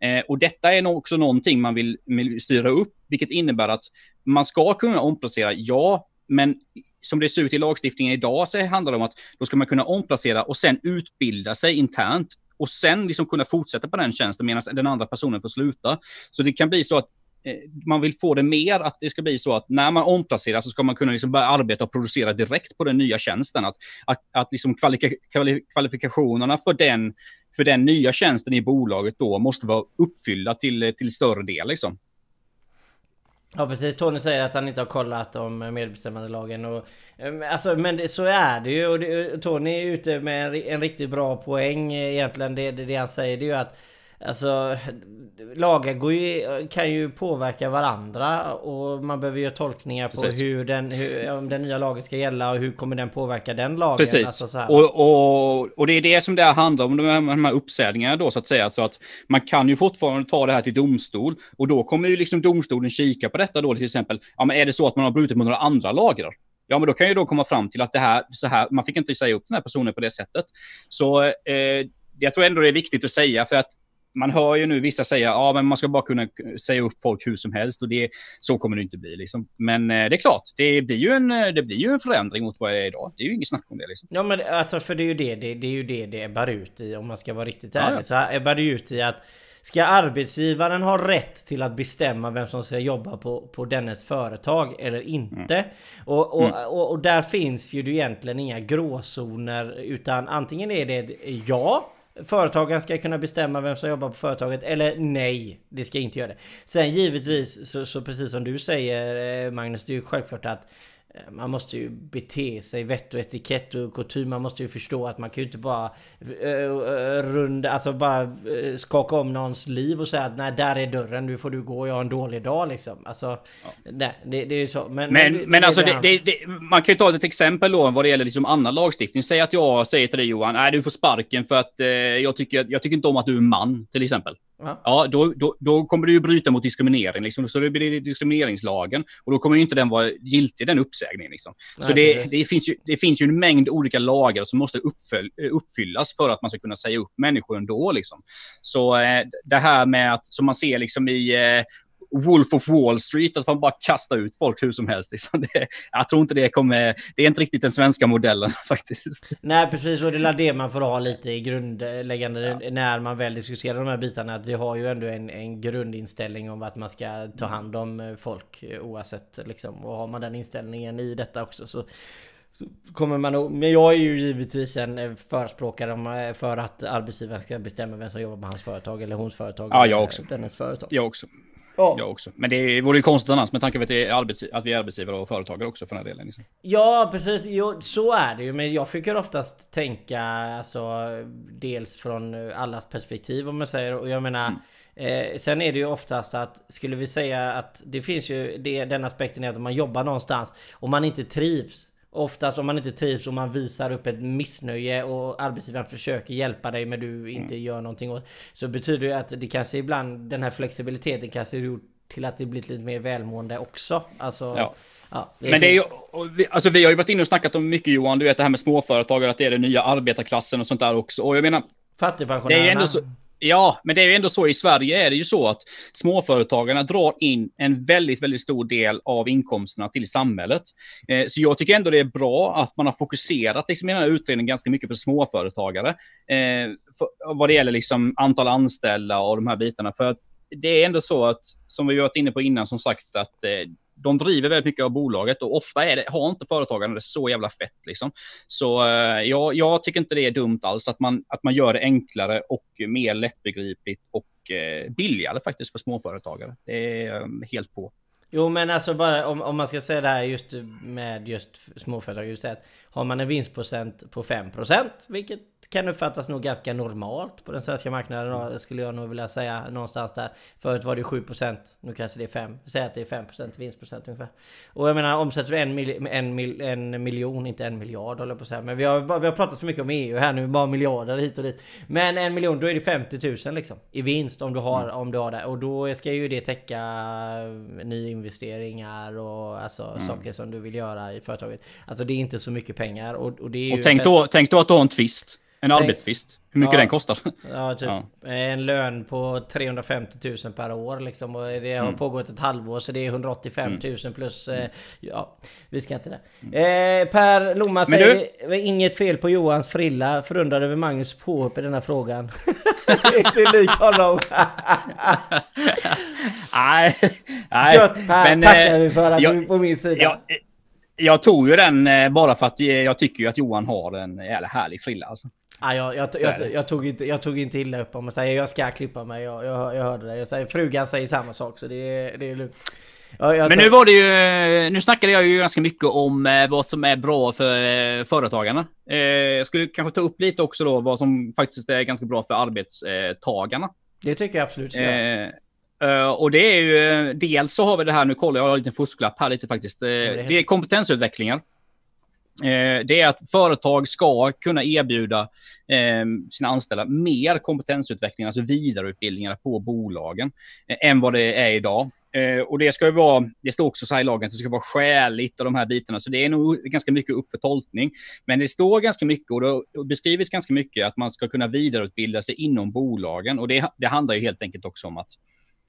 Eh, och detta är också någonting man vill, vill styra upp, vilket innebär att man ska kunna omplacera, ja, men som det ser ut i lagstiftningen idag så handlar det om att då ska man kunna omplacera och sen utbilda sig internt och sen liksom kunna fortsätta på den tjänsten medan den andra personen får sluta. Så det kan bli så att eh, man vill få det mer att det ska bli så att när man omplacerar så ska man kunna liksom börja arbeta och producera direkt på den nya tjänsten. Att, att, att liksom kvalika, kvalifikationerna för den, för den nya tjänsten i bolaget då måste vara uppfyllda till, till större del. Liksom. Ja precis, Tony säger att han inte har kollat om medbestämmandelagen och... Eh, alltså men det, så är det ju och det, Tony är ute med en, en riktigt bra poäng eh, egentligen. Det, det, det han säger det är ju att Alltså lagar går ju, kan ju påverka varandra och man behöver göra tolkningar på hur den, hur, om den nya lagen ska gälla och hur kommer den påverka den lagen. Precis. Alltså och, och, och det är det som det här handlar om, de här, de här uppsägningarna då så att säga. Så att man kan ju fortfarande ta det här till domstol och då kommer ju liksom domstolen kika på detta då till exempel. Ja, men är det så att man har brutit mot några andra lagar? Ja, men då kan ju då komma fram till att det här, så här, man fick inte säga upp den här personen på det sättet. Så eh, jag tror ändå det är viktigt att säga för att man hör ju nu vissa säga att ja, man ska bara kunna säga upp folk hur som helst och det, så kommer det inte bli. Liksom. Men eh, det är klart, det blir, ju en, det blir ju en förändring mot vad det är idag. Det är ju inget snack om det. Liksom. Ja, men alltså för det är ju det det, det, är ju det det ebbar ut i om man ska vara riktigt ärlig. Ja, ja. Så ebbar det ut i att Ska arbetsgivaren ha rätt till att bestämma vem som ska jobba på, på dennes företag eller inte? Mm. Och, och, mm. och, och, där finns ju egentligen inga gråzoner utan antingen är det ja Företagen ska kunna bestämma vem som jobbar på företaget eller nej, det ska inte göra det. Sen givetvis, så, så precis som du säger eh, Magnus, det är ju självklart att man måste ju bete sig vett och etikett och kutym. Man måste ju förstå att man kan ju inte bara uh, runda, alltså bara uh, skaka om någons liv och säga att nej, där är dörren, nu får du gå, jag har en dålig dag liksom. Alltså, ja. nej, det, det är ju så. Men, men, men, men alltså, det, det, man kan ju ta ett exempel då vad det gäller liksom annan lagstiftning. Säg att jag säger till dig Johan, nej du får sparken för att eh, jag, tycker, jag tycker inte om att du är man, till exempel. Ja, ja då, då, då, kommer du ju bryta mot diskriminering. Liksom. Så det blir diskrimineringslagen. Och då kommer ju inte den vara giltig, den uppsägningen. Liksom. Nej, så det, det, finns ju, det finns ju en mängd olika lagar som måste uppfyllas för att man ska kunna säga upp människor ändå. Liksom. Så eh, det här med att, som man ser liksom i eh, Wolf of Wall Street, att man bara kastar ut folk hur som helst. Liksom. Det, jag tror inte det kommer... Det är inte riktigt den svenska modellen faktiskt. Nej, precis. Och det är det man får ha lite i grundläggande ja. när man väl diskuterar de här bitarna. Att vi har ju ändå en, en grundinställning om att man ska ta hand om eh, folk eh, oavsett liksom. Och har man den inställningen i detta också så så kommer man nog, men jag är ju givetvis en eh, förespråkare för att arbetsgivaren ska bestämma vem som jobbar på hans företag eller hons företag. Ja, jag också. Dennes företag. Jag också. Ja. Jag också. Men det vore ju konstigt annars med tanke på att, det är att vi är arbetsgivare och företagare också för den delen. Liksom. Ja, precis. Jo, så är det ju. Men jag försöker oftast tänka alltså dels från allas perspektiv om man säger. Och jag menar mm. Eh, sen är det ju oftast att, skulle vi säga att det finns ju det, den aspekten är att om man jobbar någonstans och man inte trivs Oftast om man inte trivs och man visar upp ett missnöje och arbetsgivaren försöker hjälpa dig men du inte mm. gör någonting åt Så betyder det att det kanske ibland den här flexibiliteten kanske gjort till att det blivit lite mer välmående också. Alltså, ja. Ja, det men det är ju, vi, alltså vi har ju varit inne och snackat om mycket Johan, du vet det här med småföretagare, att det är den nya arbetarklassen och sånt där också. Och jag menar... Fattigpensionärerna. Det är ändå så, Ja, men det är ju ändå så i Sverige är det ju så att småföretagarna drar in en väldigt, väldigt stor del av inkomsterna till samhället. Eh, så jag tycker ändå det är bra att man har fokuserat liksom, i den här utredningen ganska mycket på småföretagare. Eh, för, vad det gäller liksom antal anställda och de här bitarna. För att det är ändå så att, som vi varit inne på innan, som sagt, att eh, de driver väldigt mycket av bolaget och ofta är det, har inte företagarna det så jävla fett. Liksom. Så eh, jag, jag tycker inte det är dumt alls att man, att man gör det enklare och mer lättbegripligt och eh, billigare faktiskt för småföretagare. Det är um, helt på. Jo men alltså bara om, om man ska säga det här just med just småföretag. Just att har man en vinstprocent på 5% vilket kan uppfattas nog ganska normalt på den svenska marknaden mm. skulle jag nog vilja säga någonstans där. Förut var det 7%, nu kanske det är 5. Säg att det är 5% vinstprocent ungefär. Och jag menar omsätter du en, mil, en, mil, en miljon, inte en miljard håller jag på att säga. Men vi har, vi har pratat så mycket om EU här nu, bara miljarder hit och dit. Men en miljon, då är det 50 000 liksom. I vinst om du har, mm. om du har det. Och då ska ju det täcka ny nyinvesteringar och alltså mm. saker som du vill göra i företaget. Alltså det är inte så mycket pengar. Och, och, det är och tänk, då, tänk då att du har en twist. En arbetstvist. Hur mycket Ja. den kostar. Ja, typ. Ja. En lön på 350 000 per år liksom. Och det har Mm. pågått ett halvår så det är 185 000 plus... Eh, ja, vi ska inte det. Eh, per Lomma Men säger inget fel på Johans frilla. Förundrad över Magnus påhopp i denna frågan. inte likt honom. nej, nej. Gött Per, Men, tackar eh, vi för att jag- du är på min sida. Jag, jag tog ju den eh, bara för att eh, jag tycker att Johan har en jävla härlig frilla. Alltså. Ja, jag, jag, jag, jag, tog inte, jag tog inte illa upp om man säger jag ska klippa mig. Jag, jag, jag hörde det. Jag säger, frugan säger samma sak så det är, det är lugnt. Ja, Men nu var det ju, nu snackade jag ju ganska mycket om eh, vad som är bra för eh, företagarna. Eh, jag skulle kanske ta upp lite också då vad som faktiskt är ganska bra för arbetstagarna. Det tycker jag absolut ska. Eh, och det är ju, dels så har vi det här, nu kollar jag, jag har en liten fusklapp här lite faktiskt. Det, är häftigt. Eh, det är att företag ska kunna erbjuda ehm, sina anställda mer kompetensutveckling, alltså vidareutbildningar på bolagen, eh, än vad det är idag. Eh, och det ska ju vara, det står också så här i lagen att det ska vara skäligt och de här bitarna, så det är nog ganska mycket upp för tolkning. Men det står ganska mycket och det har beskrivits ganska mycket att man ska kunna vidareutbilda sig inom bolagen. Och det, det handlar ju helt enkelt också om att,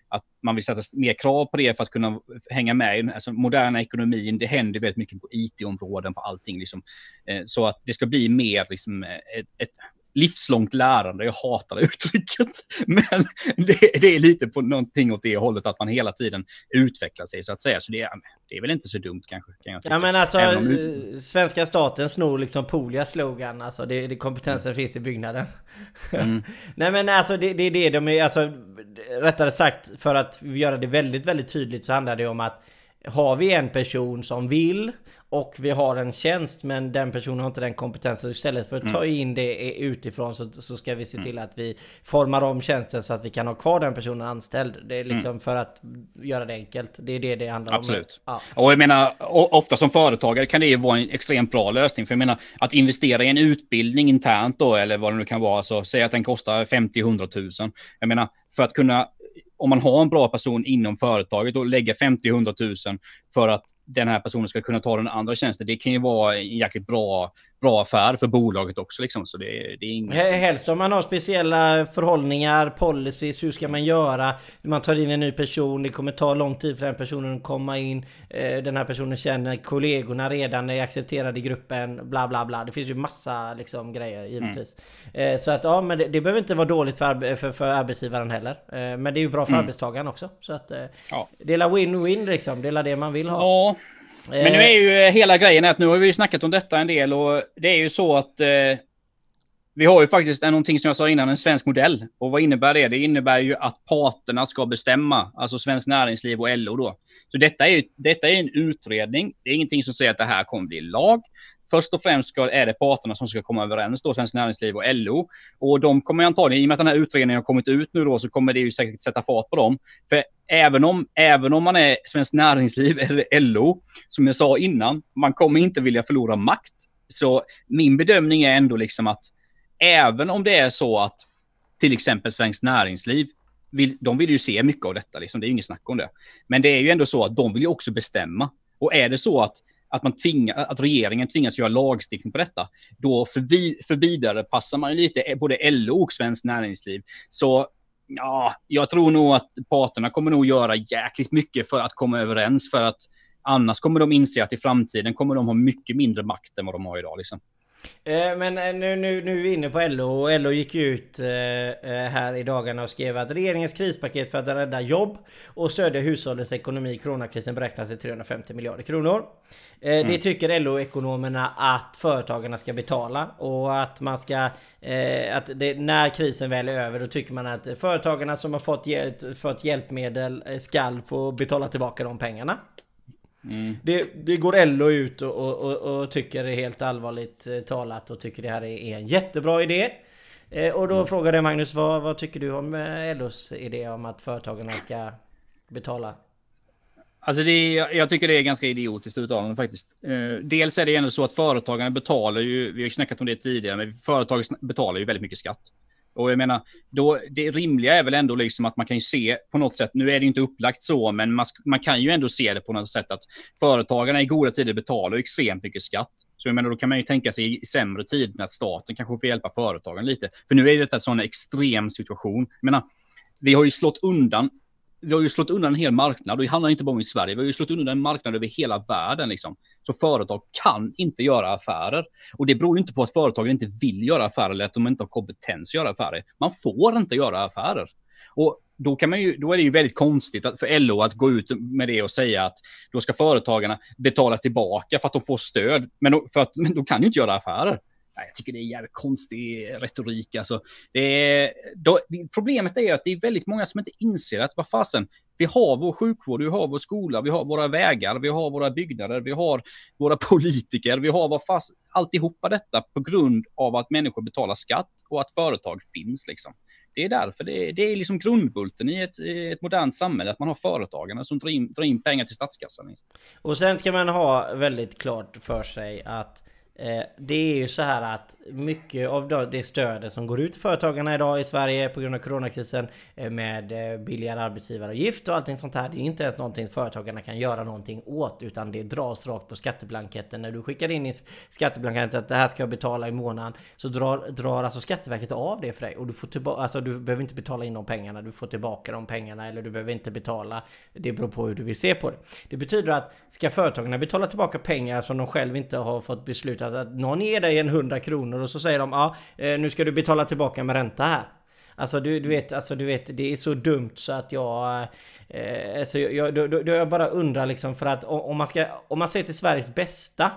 att man vill sätta mer krav på det för att kunna hänga med i den alltså, moderna ekonomin. Det händer väldigt mycket på IT-områden, på allting. Liksom. Eh, så att det ska bli mer liksom, eh, ett, ett livslångt lärande. Jag hatar det uttrycket. Men det, det är lite på någonting åt det hållet att man hela tiden utvecklar sig så att säga. Så det är, det är väl inte så dumt kanske. Kan jag tycka. Ja men alltså, om eh, svenska staten snor liksom Polias slogan. Alltså det, det kompetensen finns i byggnaden. Mm. Nej men alltså det, det är det de är, alltså rättare sagt för att göra det väldigt, väldigt tydligt så handlar det om att har vi en person som vill och vi har en tjänst men den personen har inte den kompetensen. Istället för att ta in det utifrån så, så ska vi se till att vi formar om tjänsten så att vi kan ha kvar den personen anställd. Det är liksom för att göra det enkelt. Det är det det handlar om. Absolut. Ja. Och jag menar, ofta som företagare kan det ju vara en extremt bra lösning. För jag menar, att investera i en utbildning internt då, eller vad det nu kan vara, så säg att den kostar 50-100 000. Jag menar, för att kunna, om man har en bra person inom företaget och lägger 50-100 000 för att den här personen ska kunna ta den andra tjänsten, det kan ju vara en jäkligt bra, bra affär för bolaget också. Liksom. Så det, det är inget... He- Helst om man har speciella förhållningar, policies, hur ska man göra? Man tar in en ny person, det kommer ta lång tid för den personen att komma in. Eh, Den här personen känner kollegorna redan, är accepterad i gruppen, bla bla bla. Det finns ju massa liksom grejer givetvis. Eh, Så att ja, men det, det behöver inte vara dåligt för, för, för arbetsgivaren heller. Eh, Men det är ju bra för arbetstagaren också. Så att Ja. det är win-win liksom, det är det man vill ha. Ja, Men nu är ju hela grejen att nu har vi ju snackat om detta en del och det är ju så att eh, vi har ju faktiskt någonting som jag sa innan, en svensk modell. Och vad innebär det? Det innebär ju att parterna ska bestämma, alltså Svenskt Näringsliv och LO då. Så detta är ju detta är en utredning. Det är ingenting som säger att det här kommer bli lag. Först och främst ska, är det parterna som ska komma överens, då, Svenskt Näringsliv och LO. Och de kommer antagligen, i och med att den här utredningen har kommit ut nu då, så kommer det ju säkert sätta fart på dem. För även om, även om man är Svenskt Näringsliv eller LO, som jag sa innan, man kommer inte vilja förlora makt. Så min bedömning är ändå liksom att även om det är så att till exempel Svenskt Näringsliv, vill, de vill ju se mycket av detta, liksom, det är ju inget snack om det. Men det är ju ändå så att de vill ju också bestämma. Och är det så att, att, man tvinga, att regeringen tvingas göra lagstiftning på detta, då förbi, förvidare passar man ju lite eh, både LO och Svenskt Näringsliv. Så ja, jag tror nog att parterna kommer nog göra jäkligt mycket för att komma överens, för att annars kommer de inse att i framtiden kommer de ha mycket mindre makt än vad de har idag. Liksom. Eh, Men eh, nu, nu, nu är vi inne på LO och LO gick ut eh, här i dagarna och skrev att regeringens krispaket för att rädda jobb och stödja hushållens ekonomi i coronakrisen beräknas till 350 miljarder kronor. Det tycker LO-ekonomerna att företagarna ska betala och att man ska att det, när krisen väl är över då tycker man att företagarna som har fått, fått hjälpmedel eh, ska få betala tillbaka de pengarna. Det, det går LO ut och, och, och, och tycker det är helt allvarligt eh, talat och tycker det här är, en jättebra idé. Eh, och då frågade jag Magnus, vad, vad tycker du om eh, LOs idé om att företagarna ska betala? Alltså det jag- tycker det är ganska idiotiskt uttalande faktiskt. Eh, dels är det ändå så att företagarna betalar ju, vi har ju snackat om det tidigare, men företag betalar ju väldigt mycket skatt. Och jag menar, då, det rimliga är väl ändå liksom att man kan ju se på något sätt, nu är det inte upplagt så, men man, man kan ju ändå se det på något sätt att företagarna i goda tider betalar extremt mycket skatt. Så jag menar, då kan man ju tänka sig i sämre tider att staten kanske får hjälpa företagen lite. För nu är det en sån extrem situation. Jag menar, vi har ju slått undan vi har ju slått undan en hel marknad och det handlar inte bara om i Sverige. Vi har ju slått undan en marknad över hela världen. Liksom. Så företag kan inte göra affärer. Och det beror ju inte på att företagen inte vill göra affärer eller att de inte har kompetens att göra affärer. Man får inte göra affärer. Och då, kan man ju, då är det ju väldigt konstigt att, för LO att gå ut med det och säga att då ska företagarna betala tillbaka för att de får stöd. Men då, för att, men då kan ju inte göra affärer jag tycker det är jävligt konstig retorik. Alltså, det är, då, problemet är att det är väldigt många som inte inser att vad fasen, vi har vår sjukvård, vi har vår skola, vi har våra vägar, vi har våra byggnader, vi har våra politiker, vi har vad fast, alltihopa detta på grund av att människor betalar skatt och att företag finns. Liksom. Det är därför, det är, det är liksom grundbulten i ett, ett modernt samhälle, att man har företagarna som drar in, drar in pengar till statskassan. Liksom. Och sen ska man ha väldigt klart för sig att Eh, det är ju så här att mycket av det stödet som går ut till företagarna idag i Sverige på grund av coronakrisen eh, med eh, billigare arbetsgivaravgift och allting sånt här. Det är inte ens någonting företagarna kan göra någonting åt utan det dras rakt på skatteblanketten. När du skickar in i skatteblanketten att det här ska jag betala i månaden så drar, drar alltså Skatteverket av det för dig och du får tillbaka, alltså du behöver inte betala in de pengarna, du får tillbaka de pengarna eller du behöver inte betala. Det beror på hur du vill se på det. Det betyder att ska företagarna betala tillbaka pengar som de själv inte har fått besluta att någon ger dig en 100 kronor och så säger de ja, eh, nu ska du betala tillbaka med ränta här. Alltså du, du vet, alltså du vet, det är så dumt så att jag... Eh, alltså jag, då, då, då jag bara undrar liksom för att om man ska, om man ser till Sveriges bästa.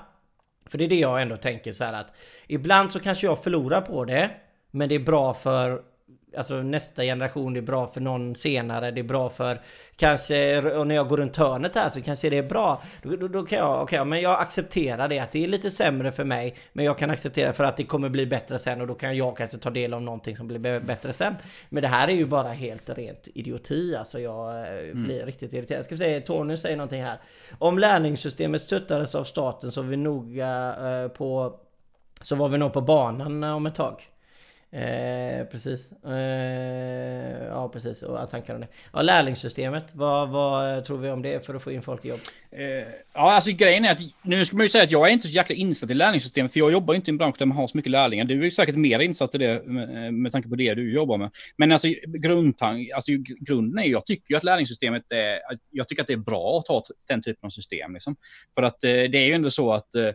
För det är det jag ändå tänker så här att ibland så kanske jag förlorar på det. Men det är bra för alltså nästa generation, det är bra för någon senare, det är bra för kanske, och när jag går runt hörnet här så kanske det är bra. Då, då, då kan jag, okej, okay, men jag accepterar det att det är lite sämre för mig, men jag kan acceptera för att det kommer bli bättre sen och då kan jag kanske ta del av någonting som blir bättre sen. Men det här är ju bara helt rent idioti, alltså jag eh, mm. blir riktigt irriterad. Jag ska säga, Tony säger någonting här. Om lärlingssystemet stöttades av staten så vi noga eh, på så var vi nog på banan om ett tag. Eh, precis. Eh, ja, precis. Och tankar om det. Ja, lärlingssystemet. Vad, vad tror vi om det för att få in folk i jobb? Eh, ja, alltså grejen är att nu ska man ju säga att jag är inte så jäkla insatt i lärlingssystemet, för jag jobbar inte i en bransch där man har så mycket lärlingar. Du är säkert mer insatt i det med, med tanke på det du jobbar med. Men alltså, grundtang, alltså grunden är, jag tycker ju att lärlingssystemet är, jag tycker att det är bra att ha den typen av system. Liksom. För att eh, det är ju ändå så att eh,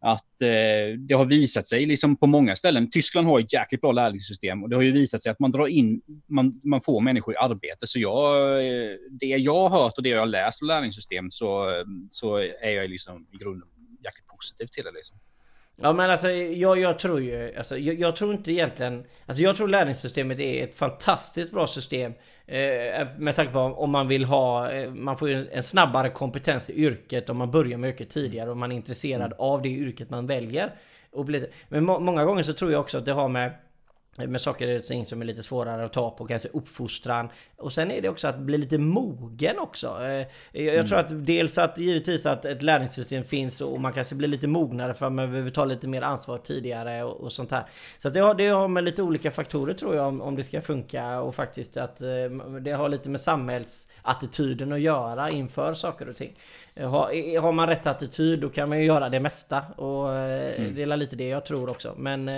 att eh, det har visat sig liksom på många ställen. Tyskland har ett jäkligt bra lärlingssystem och det har ju visat sig att man drar in, man, man får människor i arbete. Så jag, eh, det jag har hört och det jag har läst om lärlingssystem så, så är jag liksom i grunden jäkligt positiv till det. Liksom. Ja men alltså jag, jag tror ju, alltså, jag, jag, tror inte egentligen, alltså jag tror lärlingssystemet är ett fantastiskt bra system. Eh, med tanke på om man vill ha, eh, man får ju en snabbare kompetens i yrket om man börjar med yrket tidigare och man är intresserad mm. av det yrket man väljer. Men må, många gånger så tror jag också att det har med med saker och ting som är lite svårare att ta på, kanske uppfostran. Och sen är det också att bli lite mogen också. Eh, jag mm. tror att dels att givetvis att ett lärlingssystem finns och man kanske blir lite mognare för att man behöver ta lite mer ansvar tidigare och, och sånt här. Så det har, det har med lite olika faktorer tror jag om, om det ska funka och faktiskt att eh, det har lite med samhällsattityden att göra inför saker och ting. Eh, har, har man rätt attityd då kan man ju göra det mesta och mm. det är lite det jag tror också. Men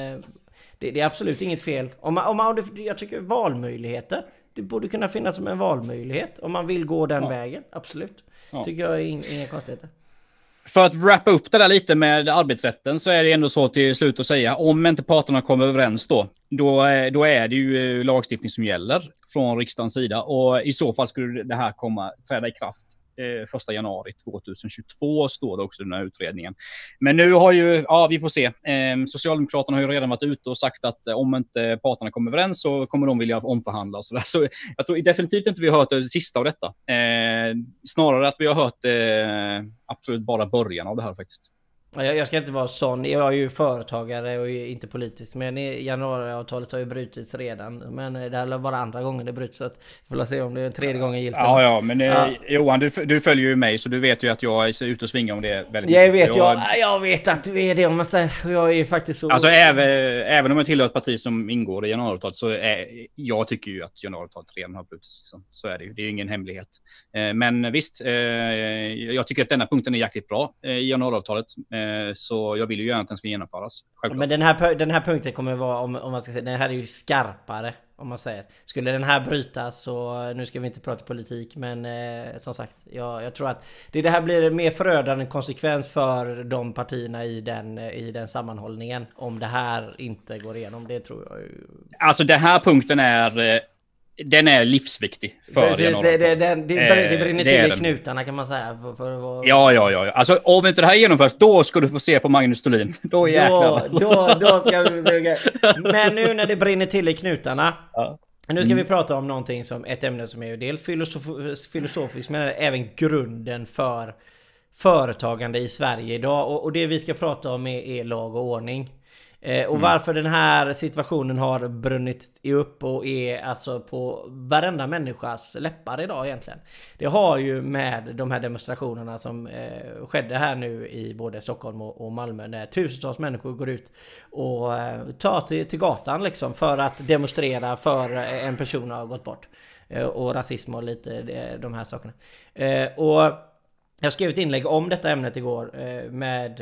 det, det, är absolut inget fel. Om man, om man, jag tycker valmöjligheter. Det borde kunna finnas som en valmöjlighet. Om man vill gå den ja. vägen. Absolut. Ja. Tycker jag är inga konstigheter. För att wrappa upp det där lite med arbetsrätten så är det ändå så till slut att säga, om inte parterna kommer överens då, då, då är det ju eh, lagstiftning som gäller från riksdagens sida och i så fall skulle det här komma träda i kraft eh, första januari 2022 står det också i den här utredningen. Men nu har ju, ja vi får se. Eh, Socialdemokraterna har ju redan varit ute och sagt att eh, om inte parterna kommer överens så kommer de vilja omförhandla och så där. Så jag tror definitivt inte vi har hört det sista av detta. Eh, snarare att vi har hört eh, absolut bara början av det här faktiskt. Jag, jag ska inte vara sån. Jag är ju företagare och inte politisk. Men januariavtalet har ju brutits redan. Men det är bara andra gången det bryts. Så att vi får se om det är tredje gången giltigt. Ja, ja, men ja. Eh, Johan, du, du följer ju mig så du vet ju att jag är ute och svingar om det väldigt Jag vet, jag, jag vet att du är det om man säger. Jag är faktiskt så... Alltså även, även om jag tillhör ett parti som ingår i januariavtalet så är jag tycker ju att januariavtalet redan har brutits. Så är det ju. Det är ju ingen hemlighet. Eh, men visst, eh, jag tycker att denna punkten är jäkligt bra i januariavtalet. Eh, så jag vill ju gärna att den ska genomföras. Självklart. Men den här, den här punkten kommer vara, om, om man ska säga, den här är ju skarpare. Om man säger. Skulle den här brytas så, nu ska vi inte prata politik men eh, som sagt, jag, jag, tror att det, det här blir en mer förödande konsekvens för de partierna i den, i den sammanhållningen. Om det här inte går igenom, det tror jag ju. Alltså den här punkten är eh, den är livsviktig för Precis, det, det, det, det, det brinner till i knutarna kan man säga. För, för vara... Ja, ja, ja. Alltså om inte det här genomförs, då ska du få se på Magnus Thulin. Då jäklar. Då, då, då ska vi se. Men nu när det brinner till i knutarna. Ja. Nu ska mm. vi prata om någonting som ett ämne som är dels filosof filosofiskt men även grunden för företagande i Sverige idag. Och, och det vi ska prata om är, är lag och ordning. Eh, och mm. varför den här situationen har brunnit upp och är alltså på varenda människas läppar idag egentligen. Det har ju med de här demonstrationerna som eh, skedde här nu i både Stockholm och, och Malmö när tusentals människor går ut och eh, tar till, till gatan liksom för att demonstrera för en person har gått bort. Eh, och rasism och lite de här sakerna. Eh, och jag skrev ett inlägg om detta ämnet igår eh, med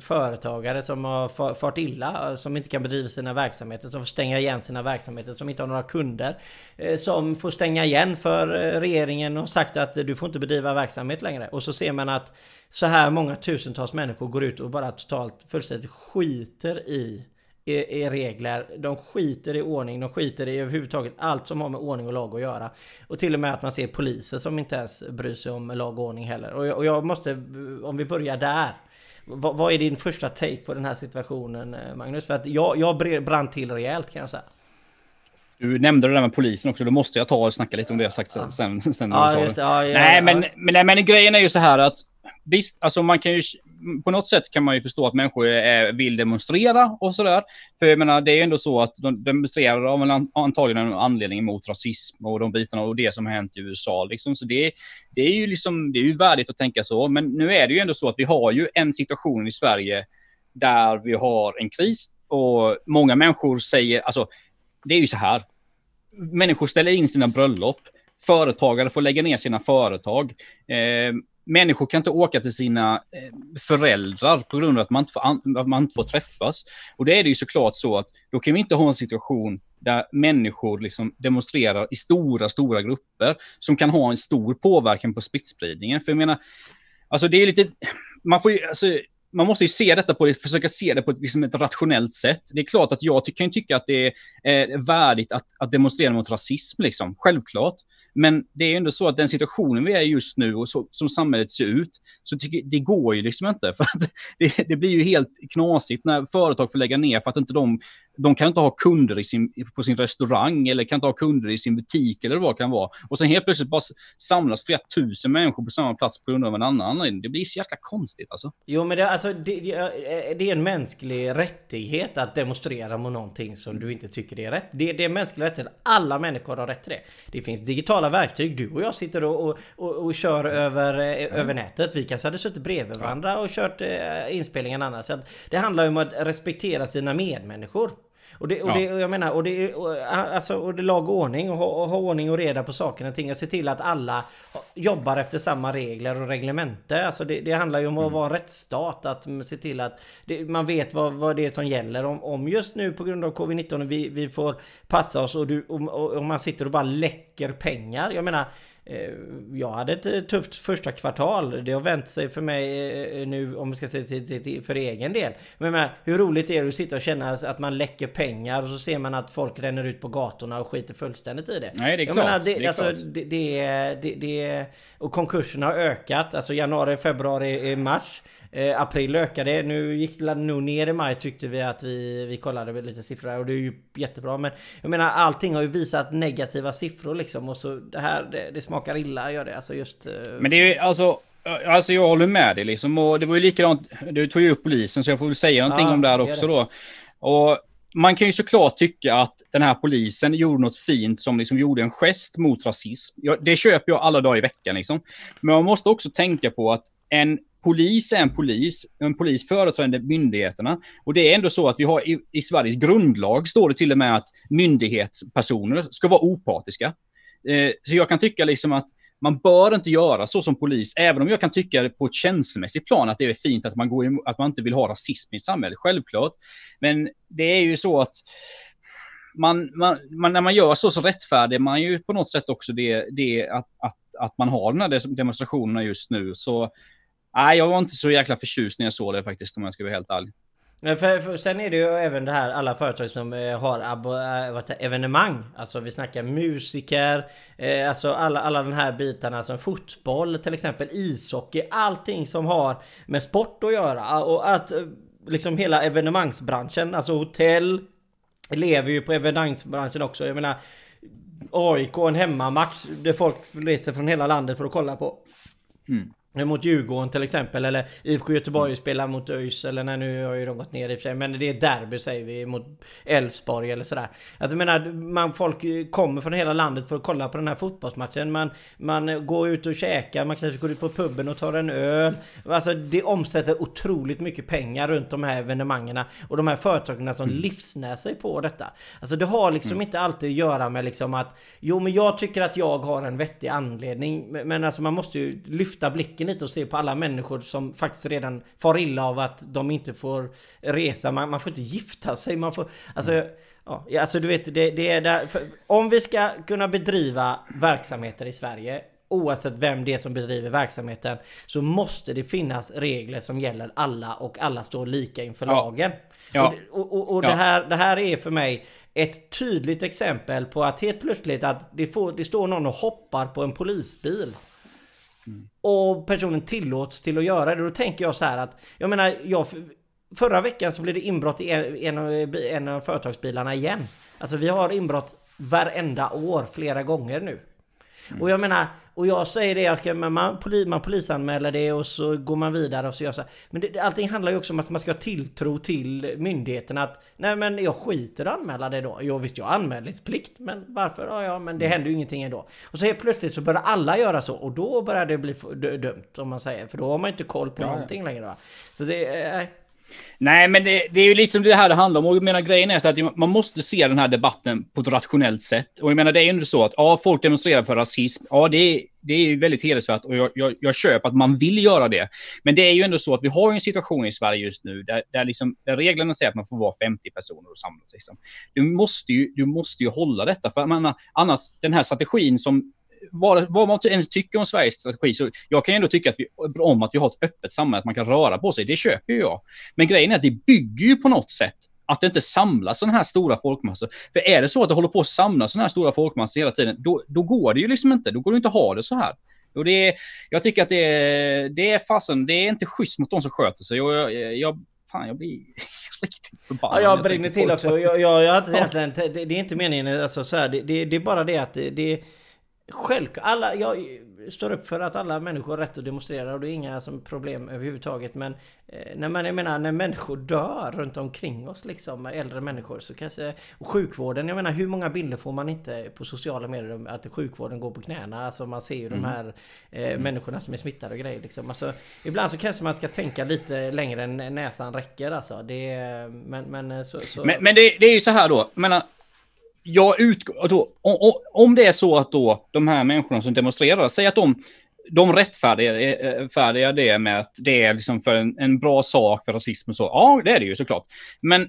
företagare som har fart illa, som inte kan bedriva sina verksamheter, som får stänga igen sina verksamheter, som inte har några kunder. Eh, som får stänga igen för eh, regeringen och sagt att du får inte bedriva verksamhet längre. Och så ser man att så här många tusentals människor går ut och bara totalt fullständigt skiter i i, regler, de skiter i ordning, de skiter i överhuvudtaget allt som har med ordning och lag att göra. Och till och med att man ser poliser som inte ens bryr sig om lag och ordning heller. Och jag, och jag måste, om vi börjar där. Vad, vad, är din första take på den här situationen eh, Magnus? För att jag, jag brann till rejält kan jag säga. Du nämnde det där med polisen också, då måste jag ta och snacka lite om det jag sagt sen. sen, sen ja, just, ja, ja, nej, men, men, nej, men grejen är ju så här att visst, alltså man kan ju på något sätt kan man ju förstå att människor är, vill demonstrera och sådär. För jag menar, det är ju ändå så att de demonstrerar av en, antagligen en anledning mot rasism och de bitarna och det som har hänt i USA. Liksom. Så det, det, är ju liksom, det är ju värdigt att tänka så. Men nu är det ju ändå så att vi har ju en situation i Sverige där vi har en kris och många människor säger, alltså det är ju så här. Människor ställer in sina bröllop företagare får lägga ner sina företag. Eh, människor kan inte åka till sina eh, föräldrar på grund av att man inte får, att man inte får träffas. Och det är det ju såklart så att då kan vi inte ha en situation där människor liksom demonstrerar i stora, stora grupper som kan ha en stor påverkan på smittspridningen. För jag menar, alltså det är lite, man får ju, alltså, man måste ju se detta på, försöka se det på ett, liksom ett rationellt sätt. Det är klart att jag kan tycka att det är eh, värdigt att, att demonstrera mot rasism, liksom. självklart. Men det är ju ändå så att den situationen vi är i just nu och så, som samhället ser ut, så tycker det går ju liksom inte. För att det, det, blir ju helt knasigt när företag får lägga ner för att inte de, de kan inte ha kunder i sin, på sin restaurang eller kan inte ha kunder i sin butik eller vad det kan vara. Och sen helt plötsligt bara samlas flera tusen människor på samma plats på grund av en annan. Det blir så jäkla konstigt alltså. Jo men det, alltså, det, det är en mänsklig rättighet att demonstrera mot någonting som du inte tycker är rätt. Det, det är en mänsklig rättighet. Alla människor har rätt till det. Det finns digitala verktyg. Du och jag sitter och, och, och, och kör över, mm. över nätet. Vi kanske hade suttit bredvid varandra och kört eh, inspelningen annars. Så det handlar om att respektera sina medmänniskor. Och det, och det, och jag menar, och det, och, alltså, och det lag och ordning och ha, och ha ordning och reda på sakerna och ting. Att se till att alla jobbar efter samma regler och reglemente. Alltså det, det handlar ju om att mm. vara en rättsstat. Att se till att det, man vet vad, vad det är som gäller. Om, om just nu på grund av covid-19 vi, vi får passa oss och, du, och, och man sitter och bara läcker pengar. Jag menar jag hade ett eh, tufft första kvartal. Det har vänt sig för mig eh, nu om vi ska säga till, till, till, för egen del. Men, men hur roligt är det att sitta och känna att man läcker pengar och så ser man att folk ränner ut på gatorna och skiter fullständigt i det. Nej, det är klart. Menar, det, det, är alltså, det, det, det, och konkurserna har ökat. Alltså januari, februari, mars. Eh, april ökade, nu gick det nog ner i maj tyckte vi att vi, vi kollade lite siffror och det är ju jättebra. Men jag menar allting har ju visat negativa siffror liksom och så det här det, det smakar illa gör det. Alltså just... Eh... Men det är ju alltså Alltså jag håller med dig liksom. Och det var ju likadant, du tog ju upp polisen så jag får väl säga någonting ja, om det här också det. då. Och man kan ju såklart tycka att den här polisen gjorde något fint som liksom gjorde en gest mot rasism. Det köper jag alla dagar i veckan liksom. Men man måste också tänka på att en polis är en polis. En polis företräder myndigheterna. Och det är ändå så att vi har i, i Sveriges grundlag står det till och med att myndighetspersoner ska vara opartiska. Eh, så jag kan tycka liksom att man bör inte göra så som polis, även om jag kan tycka på ett känslomässigt plan att det är fint att man, går emot, att man inte vill ha rasism i samhället, självklart. Men det är ju så att man, man, man, när man gör så så rättfärdigar man ju på något sätt också det, det att, att, att man har de här demonstrationerna just nu. Så nej, jag var inte så jäkla förtjust när jag såg det faktiskt om jag ska vara helt ärlig. Men för, för, sen är det ju även det här alla företag som eh, har abo, äh, evenemang. Alltså vi snackar musiker, eh, alltså alla, alla den här bitarna som fotboll till exempel, ishockey, allting som har med sport att göra. Och att eh, liksom hela evenemangsbranschen, alltså hotell lever ju på evenemangsbranschen också. Jag menar AIK, en hemmamatch där folk reser från hela landet för att kolla på. Mm. Mot Djurgården till exempel eller IFK Göteborg mm. spelar mot ÖIS eller nej nu har ju de gått ner i och för sig men det är derby säger vi mot Elfsborg eller sådär. Alltså jag menar man, folk kommer från hela landet för att kolla på den här fotbollsmatchen. Man, man går ut och käkar, man kanske går ut på puben och tar en öl. Alltså det omsätter otroligt mycket pengar runt de här evenemangen och de här företagen som mm. livsnär sig på detta. Alltså det har liksom mm. inte alltid att göra med liksom att jo men jag tycker att jag har en vettig anledning men alltså man måste ju lyfta blicken blicken lite och se på alla människor som faktiskt redan far illa av att de inte får resa. Man, man får inte gifta sig. Man får, alltså, mm. ja, alltså du vet, det, det är där, om vi ska kunna bedriva verksamheter i Sverige oavsett vem det är som bedriver verksamheten så måste det finnas regler som gäller alla och alla står lika inför ja. lagen. Ja. Och, och, och ja. det, här, det här är för mig ett tydligt exempel på att helt plötsligt att det, får, det står någon och hoppar på en polisbil. Mm. Och personen tillåts till att göra det. Då tänker jag så här att, jag menar, jag, förra veckan så blev det inbrott i en, en, en av företagsbilarna igen. Alltså vi har inbrott varenda år flera gånger nu. Mm. Och jag menar, och jag säger det, att man, man, man polisanmäler det och så går man vidare och så gör så här. Men det, allting handlar ju också om att man ska ha tilltro till myndigheterna att Nej men jag skiter att anmäla det då. Jo visst jag har anmälningsplikt men varför? Ja, ja men det mm. händer ju ingenting ändå. Och så helt plötsligt så börjar alla göra så och då börjar det bli dumt om man säger. För då har man inte koll på ja, någonting längre va. Så det... Eh, Nej, men det, det, är ju lite som det här det handlar om. Och jag menar, grejen är så att man måste se den här debatten på ett rationellt sätt. Och jag menar, det är ju inte så att ja, folk demonstrerar för rasism. Ja, det är, det är ju väldigt hedersvärt och jag, jag, jag köper att man vill göra det. Men det är ju ändå så att vi har en situation i Sverige just nu där, där, liksom, där reglerna säger att man får vara 50 personer och samlas. Liksom. Du, måste ju, du måste ju hålla detta, för menar, annars den här strategin som vad, vad man ens tycker om Sveriges strategi, så jag kan ändå tycka att vi, om att vi har ett öppet samhälle, att man kan röra på sig. Det köper ju jag. Men grejen är att det bygger ju på något sätt att det inte samlas sådana här stora folkmassor. För är det så att det håller på att samlas sådana här stora folkmassor hela tiden, då, då går det ju liksom inte. Då går det inte att ha det så här. Och det är, jag tycker att det är, det är fasen, det är inte schysst mot de som sköter sig. Och jag, jag, fan, jag blir riktigt förbannad. Ja, jag brinner till också. Jag, jag, jag, jag egentligen, det, det är inte meningen, alltså så här, det, det, det är bara det att det, det Självklart, alla, jag står upp för att alla människor har rätt att demonstrera och det är inga som problem överhuvudtaget. Men eh, när man, jag menar, när människor dör runt omkring oss, liksom, äldre människor, så kanske... Och sjukvården, jag menar hur många bilder får man inte på sociala medier att sjukvården går på knäna? Alltså man ser ju mm. de här eh, mm. människorna som är smittade och grejer liksom. Alltså, ibland så kanske man ska tänka lite längre än näsan räcker alltså. Det, men, men, eh, så, så... men, men det, det, är ju så här då, menar, jag utgår, då, om, om det är så att då de här människorna som demonstrerar, säg att de, de rättfärdigar eh, eh, det med att det är liksom för en, en bra sak för rasism och så. Ja, det är det ju såklart. Men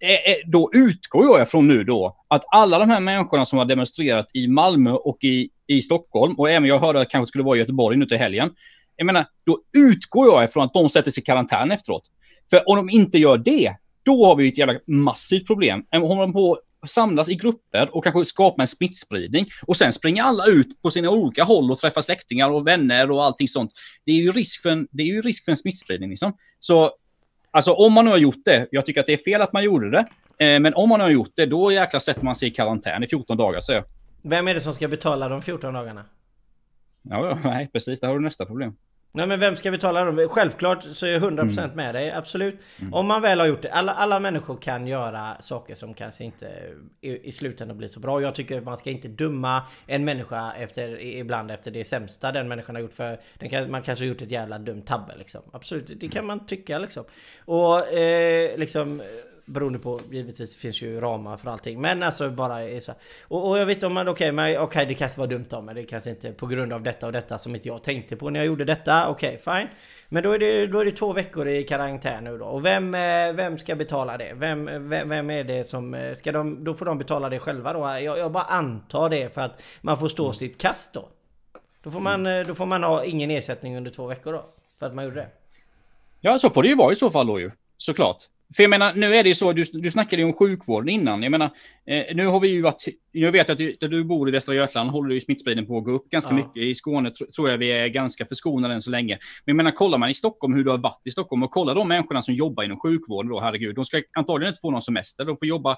eh, eh då utgår jag ifrån nu då att alla de här människorna som har demonstrerat i Malmö och i, i Stockholm och även jag hörde att det kanske skulle vara i Göteborg nu till helgen. Jag menar, då utgår jag ifrån att de sätter sig i karantän efteråt. För om de inte gör det, då har vi ett jävla massivt problem. Om de på samlas i grupper och kanske skapa en smittspridning. Och sen springer alla ut på sina olika håll och träffar släktingar och vänner och allting sånt. Det är ju risk för en, det är ju risk för en smittspridning. Liksom. Så alltså om man nu har gjort det, jag tycker att det är fel att man gjorde det, eh, men om man har gjort det, då jäkla sätter man sig i karantän i 14 dagar, säger jag. Vem är det som ska betala de 14 dagarna? Ja, nej, precis. Där har du nästa problem. Nej men vem ska betala dem? Självklart så är jag 100% mm. med dig, absolut. Mm. Om man väl har gjort det. Alla, alla människor kan göra saker som kanske inte i, i slutändan blir så bra. Jag tycker man ska inte döma en människa efter, ibland efter det sämsta den människan har gjort. För kan, man kanske har gjort ett jävla dumt tabbe liksom. Absolut, det kan man tycka liksom. Och eh, liksom Beroende på, givetvis finns ju ramar för allting. Men alltså bara så och, och jag visste om man, okej, okay, okay, det kanske var dumt av mig. Det kanske inte på grund av detta och detta som inte jag tänkte på när jag gjorde detta. Okej, okay, fine. Men då är, det, då är det två veckor i karantän nu då. Och vem, eh, vem ska betala det? Vem, vem, vem är det som... Eh, ska de, då får de betala det själva då? Jag, jag bara antar det för att man får stå mm. sitt kast då. Då får, man, mm. då får man ha ingen ersättning under två veckor då. För att man gjorde det. Ja, så får det ju vara i så fall då ju. Såklart. För jag menar, nu är det ju så, du, du snackade ju om sjukvården innan. Jag menar, eh, nu har vi ju varit, jag vet att du, där du bor i Västra Götaland håller ju smittspridningen på att gå upp ganska ja. mycket. I Skåne tr tror jag vi är ganska förskonade än så länge. Men jag menar, kollar man i Stockholm hur du har varit i Stockholm och kollar de människorna som jobbar inom sjukvården då, herregud, de ska antagligen inte få någon semester. De får jobba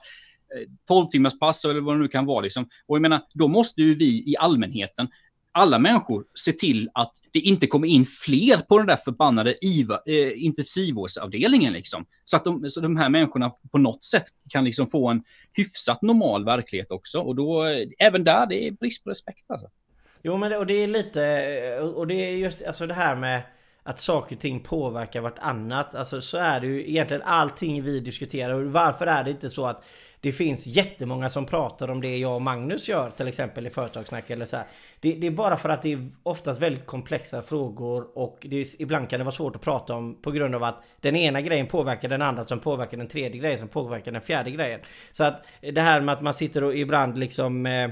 12 eh, timmars pass eller vad det nu kan vara. Liksom. Och jag menar, då måste ju vi i allmänheten alla människor se till att det inte kommer in fler på den där förbannade IVA, eh, intensivvårdsavdelningen. Liksom. Så att de, så de här människorna på något sätt kan liksom få en hyfsat normal verklighet också. Och då, eh, även där, det är brist på respekt alltså. Jo men det, och det är lite, eh, och det är just alltså det här med att saker och ting påverkar vartannat. Alltså så är det ju egentligen allting vi diskuterar. Och varför är det inte så att det finns jättemånga som pratar om det jag och Magnus gör till exempel i företagssnack eller så här. Det, det, är bara för att det är oftast väldigt komplexa frågor och det är, ibland kan det vara svårt att prata om på grund av att den ena grejen påverkar den andra som påverkar den tredje grejen som påverkar den fjärde grejen. Så att det här med att man sitter och ibland liksom eh,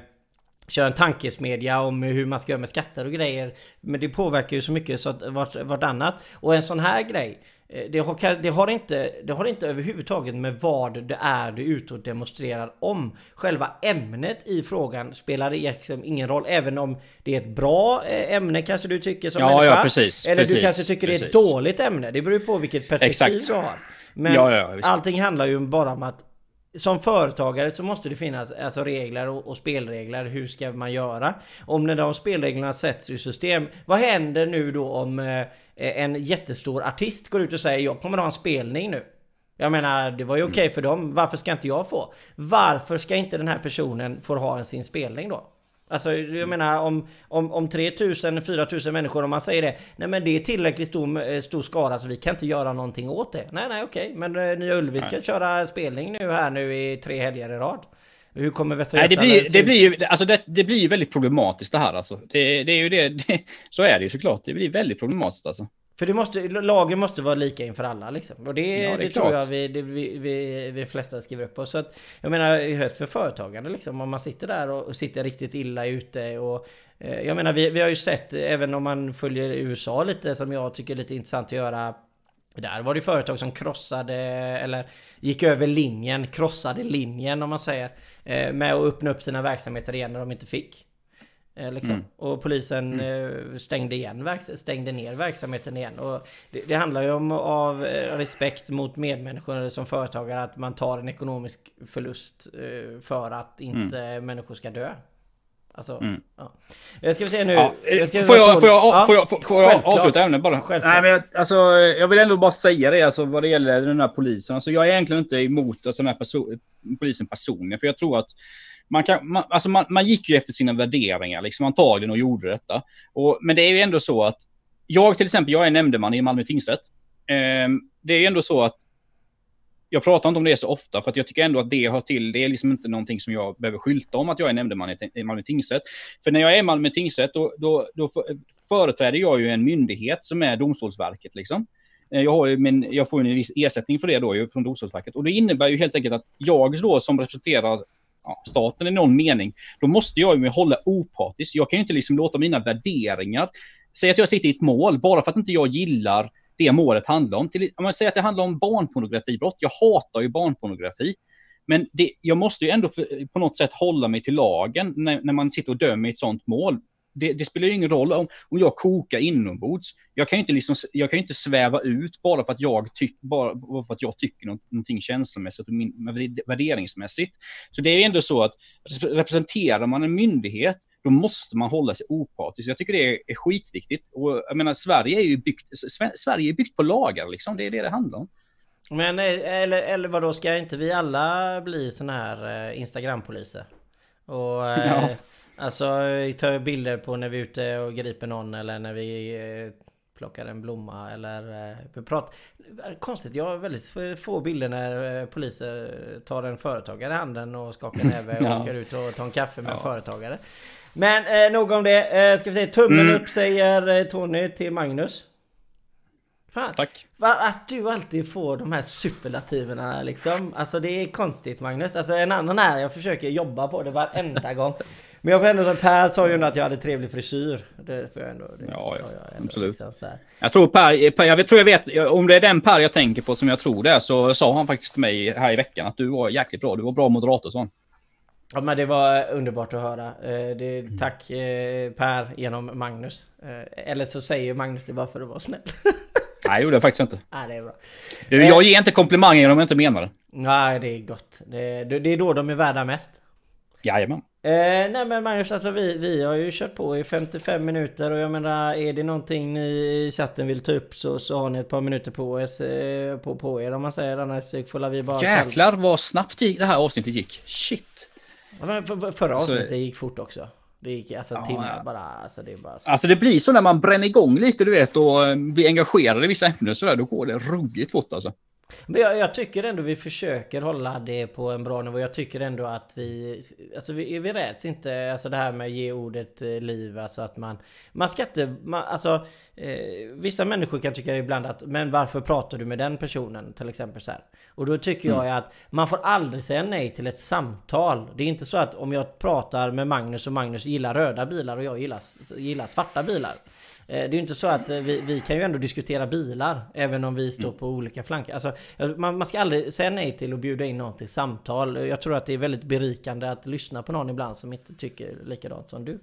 kör en tankesmedja om hur man ska göra med skatter och grejer. Men det påverkar ju så mycket så att vart, vartannat. Och en sån här grej Eh, det har, det, har inte, det har inte överhuvudtaget med vad det är du är ute och demonstrerar om. Själva ämnet i frågan spelar liksom ingen roll. Även om det är ett bra eh, ämne kanske du tycker som ja, människa. Ja, precis. Eller precis, du kanske tycker precis. det är ett dåligt ämne. Det beror på vilket perspektiv Exakt. du har. Men ja, ja, allting handlar ju bara om att som företagare så måste det finnas alltså regler och, och, spelregler. Hur ska man göra? Om när de spelreglerna sätts i system, vad händer nu då om eh, en jättestor artist går ut och säger jag kommer att ha en spelning nu? Jag menar, det var ju okej okay för dem. Varför ska inte jag få? Varför ska inte den här personen få ha sin spelning då? Alltså jag menar om, om, om 3000, 4000 människor om man säger det Nej men det är tillräckligt stor, eh, stor skara så vi kan inte göra någonting åt det Nej nej okej men uh, Nya Ullevi ska köra spelning nu här nu i tre helger i rad hur kommer Västra Nej, det blir, det blir ju alltså det, det blir väldigt problematiskt det här alltså. Det, det är ju det, det, så är det ju såklart. Det blir väldigt problematiskt alltså. För det måste, lagen måste vara lika inför alla liksom. Och det, ja, det, det tror jag vi, det, vi, vi, vi flesta skriver upp på. Så att, jag menar i höst för företagande liksom. Om man sitter där och, och sitter riktigt illa ute och eh, Jag menar vi, vi har ju sett, även om man följer USA lite som jag tycker är lite intressant att göra där var det företag som krossade eller gick över linjen, krossade linjen om man säger. Eh, med att öppna upp sina verksamheter igen när de inte fick. Eh, liksom. Mm. Och polisen mm. Eh, stängde, igen, stängde ner verksamheten igen. Och det, det, handlar ju om av eh, respekt mot medmänniskor som företagare att man tar en ekonomisk förlust för att inte mm. människor ska dö. Alltså, mm. ja. Jag ska se nu. Ja. Jag får, jag, får, jag, ja. får, jag, får, får jag avsluta ämnet bara? Nej, men jag, alltså, jag vill ändå bara säga det alltså, vad det gäller den här polisen. Alltså, jag är egentligen inte emot alltså, den här perso polisen personligen. För jag tror att man, kan, man, alltså man, man gick ju efter sina värderingar liksom antagligen och gjorde detta. Och, men det är ju ändå så att jag till exempel, jag är nämndeman i Malmö tingsrätt. Eh, det är ju ändå så att jag pratar inte om det så ofta för att jag tycker ändå att det hör till. Det är liksom inte någonting som jag behöver skylta om att jag är nämndeman i Malmö tingsrätt. För när jag är i Malmö tingsrätt då, då, då företräder jag ju en myndighet som är Domstolsverket. Liksom. Eh, jag, har ju min, jag får en viss ersättning för det då ju från Domstolsverket. Och det innebär ju helt enkelt att jag då som representerar ja, staten i någon mening, då måste jag ju hålla opartisk. Jag kan ju inte liksom låta mina värderingar, säga att jag sitter i ett mål, bara för att inte jag gillar det målet handlar om. Till, om man säger att det handlar om barnpornografibrott, jag hatar ju barnpornografi. Men det, jag måste ju ändå för, på något sätt hålla mig till lagen när, när, man sitter och dömer i ett sånt mål det, det, spelar ju ingen roll om, om jag kokar inombords. Jag kan ju inte, liksom, jag kan inte sväva ut bara för att jag, tyck, bara, bara för att jag tycker någonting känslomässigt och min, värderingsmässigt. Så det är ändå så att representerar man en myndighet, då måste man hålla sig opartisk. Jag tycker det är, är skitviktigt. Och jag menar, Sverige är ju byggt, Sverige är byggt på lagar, liksom. det är det det handlar om. Men eller, eller vadå, ska inte vi alla bli såna här eh, Instagrampoliser? Och eh, ja. Alltså ta bilder på när vi är ute och griper någon eller när vi eh, plockar en blomma eller eh, pratar. Konstigt, jag har väldigt få bilder när poliser tar en företagare i handen och skakar näve och ja. åker ut och tar en kaffe med ja. en företagare. Men eh, nog om det. Eh, ska vi se, tummen mm. upp säger Tony till Magnus. Fan. Tack. Att du alltid får de här superlativerna liksom. Alltså det är konstigt Magnus. Alltså en annan är, jag försöker jobba på det varenda gång. Men jag får ändå som Per sa ju ändå att jag hade trevlig frisyr. Det får jag ändå. Det ja, ja. Jag ändå, absolut. Liksom, jag tror Per, per, jag tror jag vet, om det är den Per jag tänker på som jag tror det är, så sa han faktiskt till mig här i veckan att du var jäkligt bra. Du var bra moderator, sa Ja men det var underbart att höra. Eh, det, tack eh, Per genom Magnus. Eh, eller så säger Magnus det bara för att vara snäll. Nej, det gjorde jag faktiskt inte. Nej, det är bra. Du, jag ger inte komplimanger om jag inte menar det. Nej, det är gott. Det, det är då de är värda mest. Jajamän. Eh, nej men Magnus, alltså vi, vi har ju kört på i 55 minuter och jag menar är det någonting ni i chatten vill ta upp så, så har ni ett par minuter på, oss, eh, på, på er om man säger annars får vi bara... Jäklar vad snabbt det här avsnittet gick. Shit! Ja, men för, förra alltså- avsnittet gick fort också. Det gick alltså en ja, timme ja. bara. Alltså det, bara... alltså det blir så när man bränner igång lite du vet och eh, blir engagerad i vissa ämnen så där, då går det ruggigt fort alltså. Men jag, jag, tycker ändå vi försöker hålla det på en bra nivå. Jag tycker ändå att vi... Alltså vi, vi räds inte alltså det här med att ge ordet eh, liv. Alltså att man... Man ska inte... Man, alltså... Eh, vissa människor kan tycka ibland att Men varför pratar du med den personen? Till exempel så här. Och då tycker mm. jag att man får aldrig säga nej till ett samtal. Det är inte så att om jag pratar med Magnus och Magnus gillar röda bilar och jag gillar, gillar svarta bilar. Eh, det är ju inte så att eh, vi, vi kan ju ändå diskutera bilar även om vi står mm. på olika flanker. Alltså, man, man, ska aldrig säga nej till att bjuda in någon till samtal. Jag tror att det är väldigt berikande att lyssna på någon ibland som inte tycker likadant som du.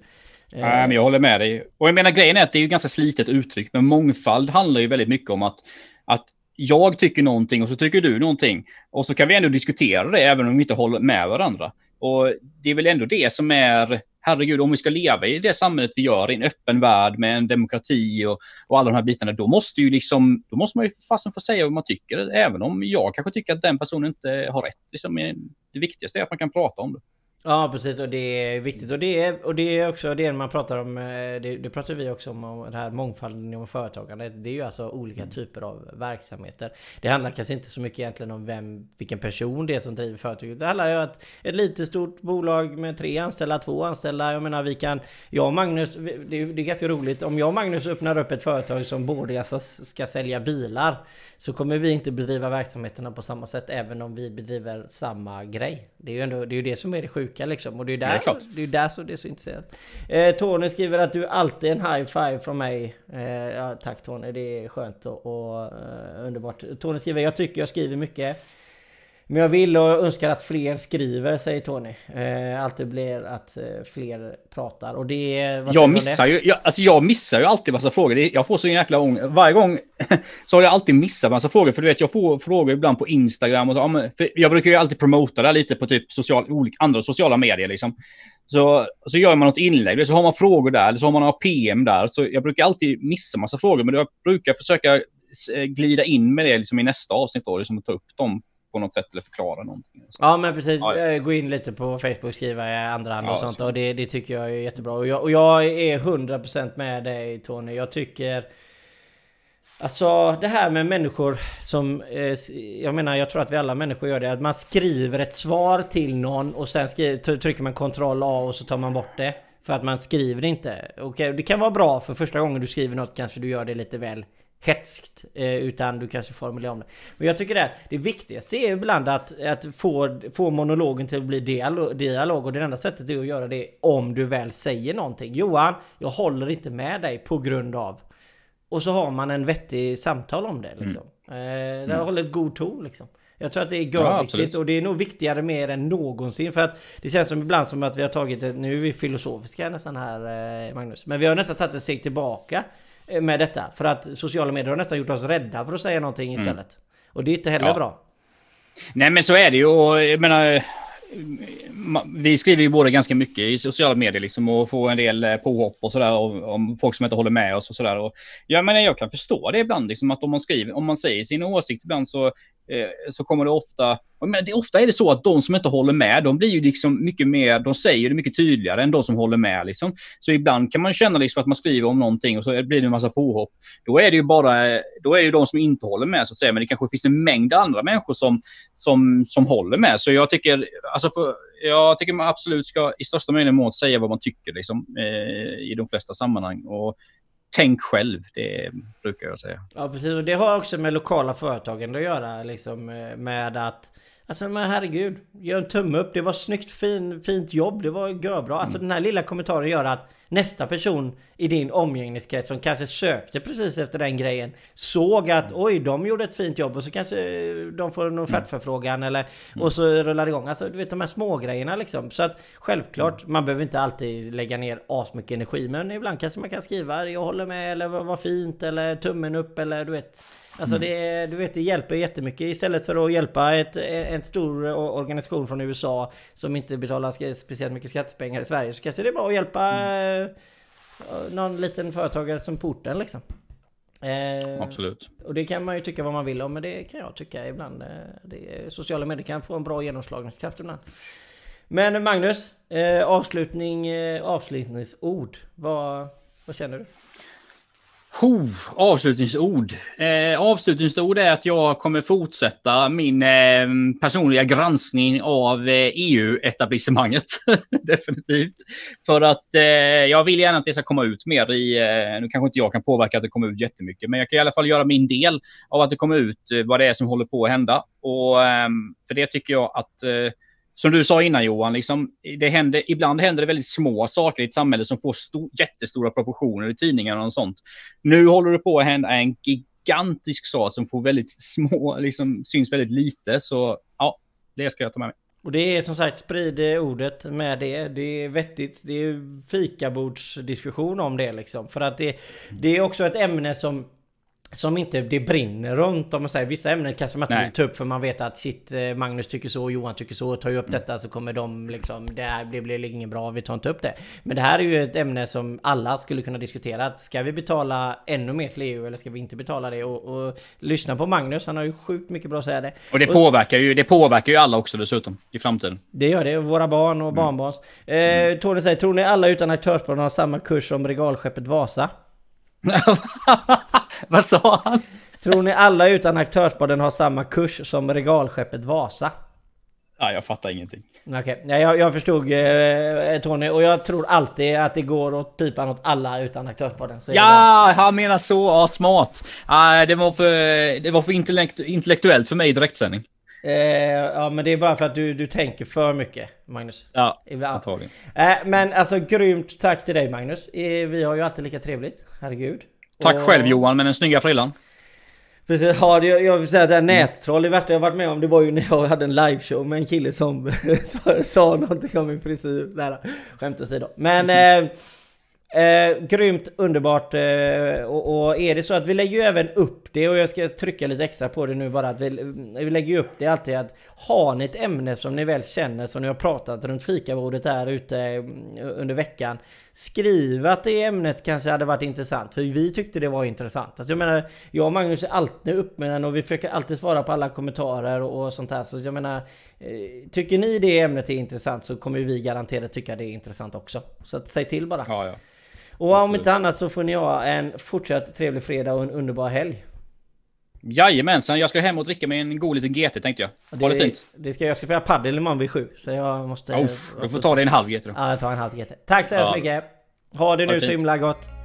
Nej, men jag håller med dig. Och jag menar grejen är att det är ju ganska slitet uttryck, men mångfald handlar ju väldigt mycket om att, att jag tycker någonting och så tycker du någonting. Och så kan vi ändå diskutera det även om vi inte håller med varandra. Och det är väl ändå det som är, herregud, om vi ska leva i det samhället vi gör, i en öppen värld med en demokrati och, och alla de här bitarna, då måste ju liksom, då måste man ju fasen få säga vad man tycker, även om jag kanske tycker att den personen inte har rätt. Liksom, det viktigaste är att man kan prata om det. Ja precis. Och det är viktigt. Och det är, och det är också det man pratar om eh, det, det pratar vi också om, om det här mångfalden inom företagande. Det är ju alltså olika mm. typer av verksamheter. Det handlar kanske inte så mycket egentligen om vem, vilken person det är som driver företaget. Det handlar ju om att ett litet stort bolag med tre anställda, två anställda. Jag menar vi kan Jag och Magnus, det är, det är ganska roligt. Om jag och Magnus öppnar upp ett företag som både ska sälja bilar Så kommer vi inte bedriva verksamheterna på samma sätt även om vi bedriver samma grej Det är ju ändå, det är ju det som är det sjuka liksom. Och det är där, det är, det är där så det är så intresserat. Eh, Tony skriver att du alltid är en high five från mig. Eh, ja, tack Tony, det är skönt och, och uh, underbart. Tony skriver, jag tycker jag skriver mycket. Men jag vill och önskar att fler skriver, säger Tony. Eh, alltid blir att eh, fler pratar. Och det... jag missar det? ju, jag, alltså jag missar ju alltid massa frågor. Jag får så jäkla ångest. Varje gång så har jag alltid missat massa frågor. För du vet, jag får frågor ibland på Instagram och så. jag brukar ju alltid promota det lite på typ social, olika, andra sociala medier liksom. Så, så gör man något inlägg, så har man frågor där, eller så har man några PM där. Så jag brukar alltid missa massa frågor, men jag brukar försöka glida in med det liksom i nästa avsnitt då, liksom att ta upp dem på något sätt eller förklara någonting. Så. Ja men precis, ja, ja. gå in lite på Facebook, skriva i andra hand och ja, sånt. Så. Och det, det, tycker jag är jättebra. Och jag, och jag är 100% med dig Tony. Jag tycker... Alltså det här med människor som... Eh, jag menar jag tror att vi alla människor gör det. Att man skriver ett svar till någon och sen skriver, trycker man kontroll A och så tar man bort det. För att man skriver inte. Okay, det kan vara bra för första gången du skriver något kanske du gör det lite väl hetskt eh, utan du kanske formulerar om det. Men jag tycker det, det viktigaste är ibland att, att få, få monologen till att bli dialog, dialog och det enda sättet är att göra det om du väl säger någonting. Johan, jag håller inte med dig på grund av. Och så har man en vettig samtal om det liksom. Mm. Eh, det mm. håller ett god ton liksom. Jag tror att det är görviktigt ja, och det är nog viktigare mer än någonsin. För att det känns som ibland som att vi har tagit ett, nu är vi filosofiska nästan här Magnus. Men vi har nästan tagit ett steg tillbaka med detta. För att sociala medier har nästan gjort oss rädda för att säga någonting mm. istället. Mm. Och det är inte heller ja. bra. Nej men så är det ju och jag menar vi skriver ju både ganska mycket i sociala medier liksom och får en del eh, påhopp och sådär om folk som inte håller med oss och sådär. Ja, men jag kan förstå det ibland, liksom att om man skriver, om man säger sin åsikt ibland så, eh, Eh, så kommer det ofta, men det, ofta är det så att de som inte håller med, de blir ju liksom mycket mer, de säger det mycket tydligare än de som håller med liksom. Så ibland kan man känna liksom att man skriver om någonting och så blir det en massa påhopp. Då är det ju bara, då är det de som inte håller med så att säga, men det kanske finns en mängd andra människor som, som, som håller med. Så jag tycker, alltså för, jag tycker man absolut ska i största möjliga mån säga vad man tycker liksom, eh, i de flesta sammanhang. Och tänk själv, det brukar jag säga. Ja, precis. Och det har också med lokala företagen att göra, liksom, eh, med att Alltså men herregud, gör en tumme upp, det var snyggt, fin, fint jobb, det var görbra. Alltså mm. den här lilla kommentaren gör att nästa person i din omgivningskrets som kanske sökte precis efter den grejen såg att mm. oj, de gjorde ett fint jobb och så kanske de får en mm. offertförfrågan eller mm. och så rullar det igång. Alltså du vet de här små grejerna liksom. Så att självklart, man behöver inte alltid lägga ner asmycket energi men ibland kanske man kan skriva jag håller med eller vad fint eller tummen upp eller du vet. Alltså mm. det, du vet, det hjälper jättemycket istället för att hjälpa ett, en stor organisation från USA som inte betalar speciellt mycket skattepengar i Sverige så kanske det är bra att hjälpa mm. Eh, någon liten företagare som porten liksom. Eh, Absolut. Och det kan man ju tycka vad man vill om men det kan jag tycka ibland. Eh, det, sociala medier kan få en bra genomslagningskraft ibland. Men Magnus, eh, avslutning, eh, avslutningsord. Vad, vad känner du? Oh, avslutningsord. Eh, avslutningsord är att jag kommer fortsätta min eh, personliga granskning av eh, EU-etablissemanget. Definitivt. För att eh, jag vill gärna att det ska komma ut mer i... Eh, nu kanske inte jag kan påverka att det kommer ut jättemycket, men jag kan i alla fall göra min del av att det kommer ut eh, vad det är som håller på att hända. Och eh, för det tycker jag att eh, som du sa innan Johan, liksom, det händer, ibland händer det väldigt små saker i ett samhälle som får stor, jättestora proportioner i tidningarna och sånt. Nu håller det på att hända en gigantisk sak som får väldigt små, liksom syns väldigt lite. Så ja, det ska jag ta med mig. Och det är som sagt, sprid ordet med det. Det är vettigt. Det är fikabordsdiskussion om det liksom. För att det, det är också ett ämne som som inte det brinner runt om man säger Vissa ämnen kanske man inte vill ta upp för man vet att shit eh, Magnus tycker så, Johan tycker så Tar ju upp mm. detta så kommer de liksom Det här blir, blir inget bra, vi tar inte upp det Men det här är ju ett ämne som alla skulle kunna diskutera Ska vi betala ännu mer till EU eller ska vi inte betala det? Och, och lyssna på Magnus, han har ju sjukt mycket bra att säga det Och det påverkar ju, det påverkar ju alla också dessutom I framtiden Det gör det, våra barn och mm. barnbarns mm. eh, Tony säger, tror ni alla utan aktörsbarn har samma kurs som regalskeppet Vasa? Vad sa han? Tror ni alla utan aktörsbaden har samma kurs som regalskeppet Vasa? Ja, jag fattar ingenting. Okej, okay. ja, jag, jag förstod eh, Tony och jag tror alltid att det går åt pipan åt alla utan aktörsbaden. Ja, han menar så. Ja, smart. Uh, det var för, det var för intellekt, intellektuellt för mig i direktsändning. Eh, ja men det är bara för att du, du tänker för mycket Magnus. Ja, antagligen. Eh, men alltså grymt tack till dig Magnus. Eh, vi har ju alltid lika trevligt. Herregud. Tack och... själv Johan med den snygga frillan. Precis, ja, det, jag vill säga att det här nättroll, det värsta jag varit med om det var ju när jag hade en liveshow med en kille som sa, någonting om min frisyr. Skämt åsido. Men eh, Eh, grymt, underbart. Eh, och, och, är det så att vi lägger ju även upp det och jag ska trycka lite extra på det nu bara att vi, vi lägger ju upp det alltid att har ni ett ämne som ni väl känner som ni har pratat runt fikabordet där ute mm, under veckan Skriv att det ämnet kanske hade varit intressant för vi tyckte det var intressant. Alltså jag menar, jag och Magnus är alltid upp med den och vi försöker alltid svara på alla kommentarer och, och sånt här. Så jag menar, eh, tycker ni det ämnet är intressant så kommer vi garanterat tycka det är intressant också. Så att, säg till bara. Ja, ja. Och om inte annat så får ni ha en fortsatt trevlig fredag och en underbar helg. Jajamensan, jag ska hem och dricka med en god liten GT tänkte jag. Ha det, det fint. Det ska, jag ska spela padel imorgon vid sju. Så jag måste... Uff, du får ta dig en halv GT då. Ja, jag tar en halv GT. Tack så ja. mycket. Ha det nu så himla gott.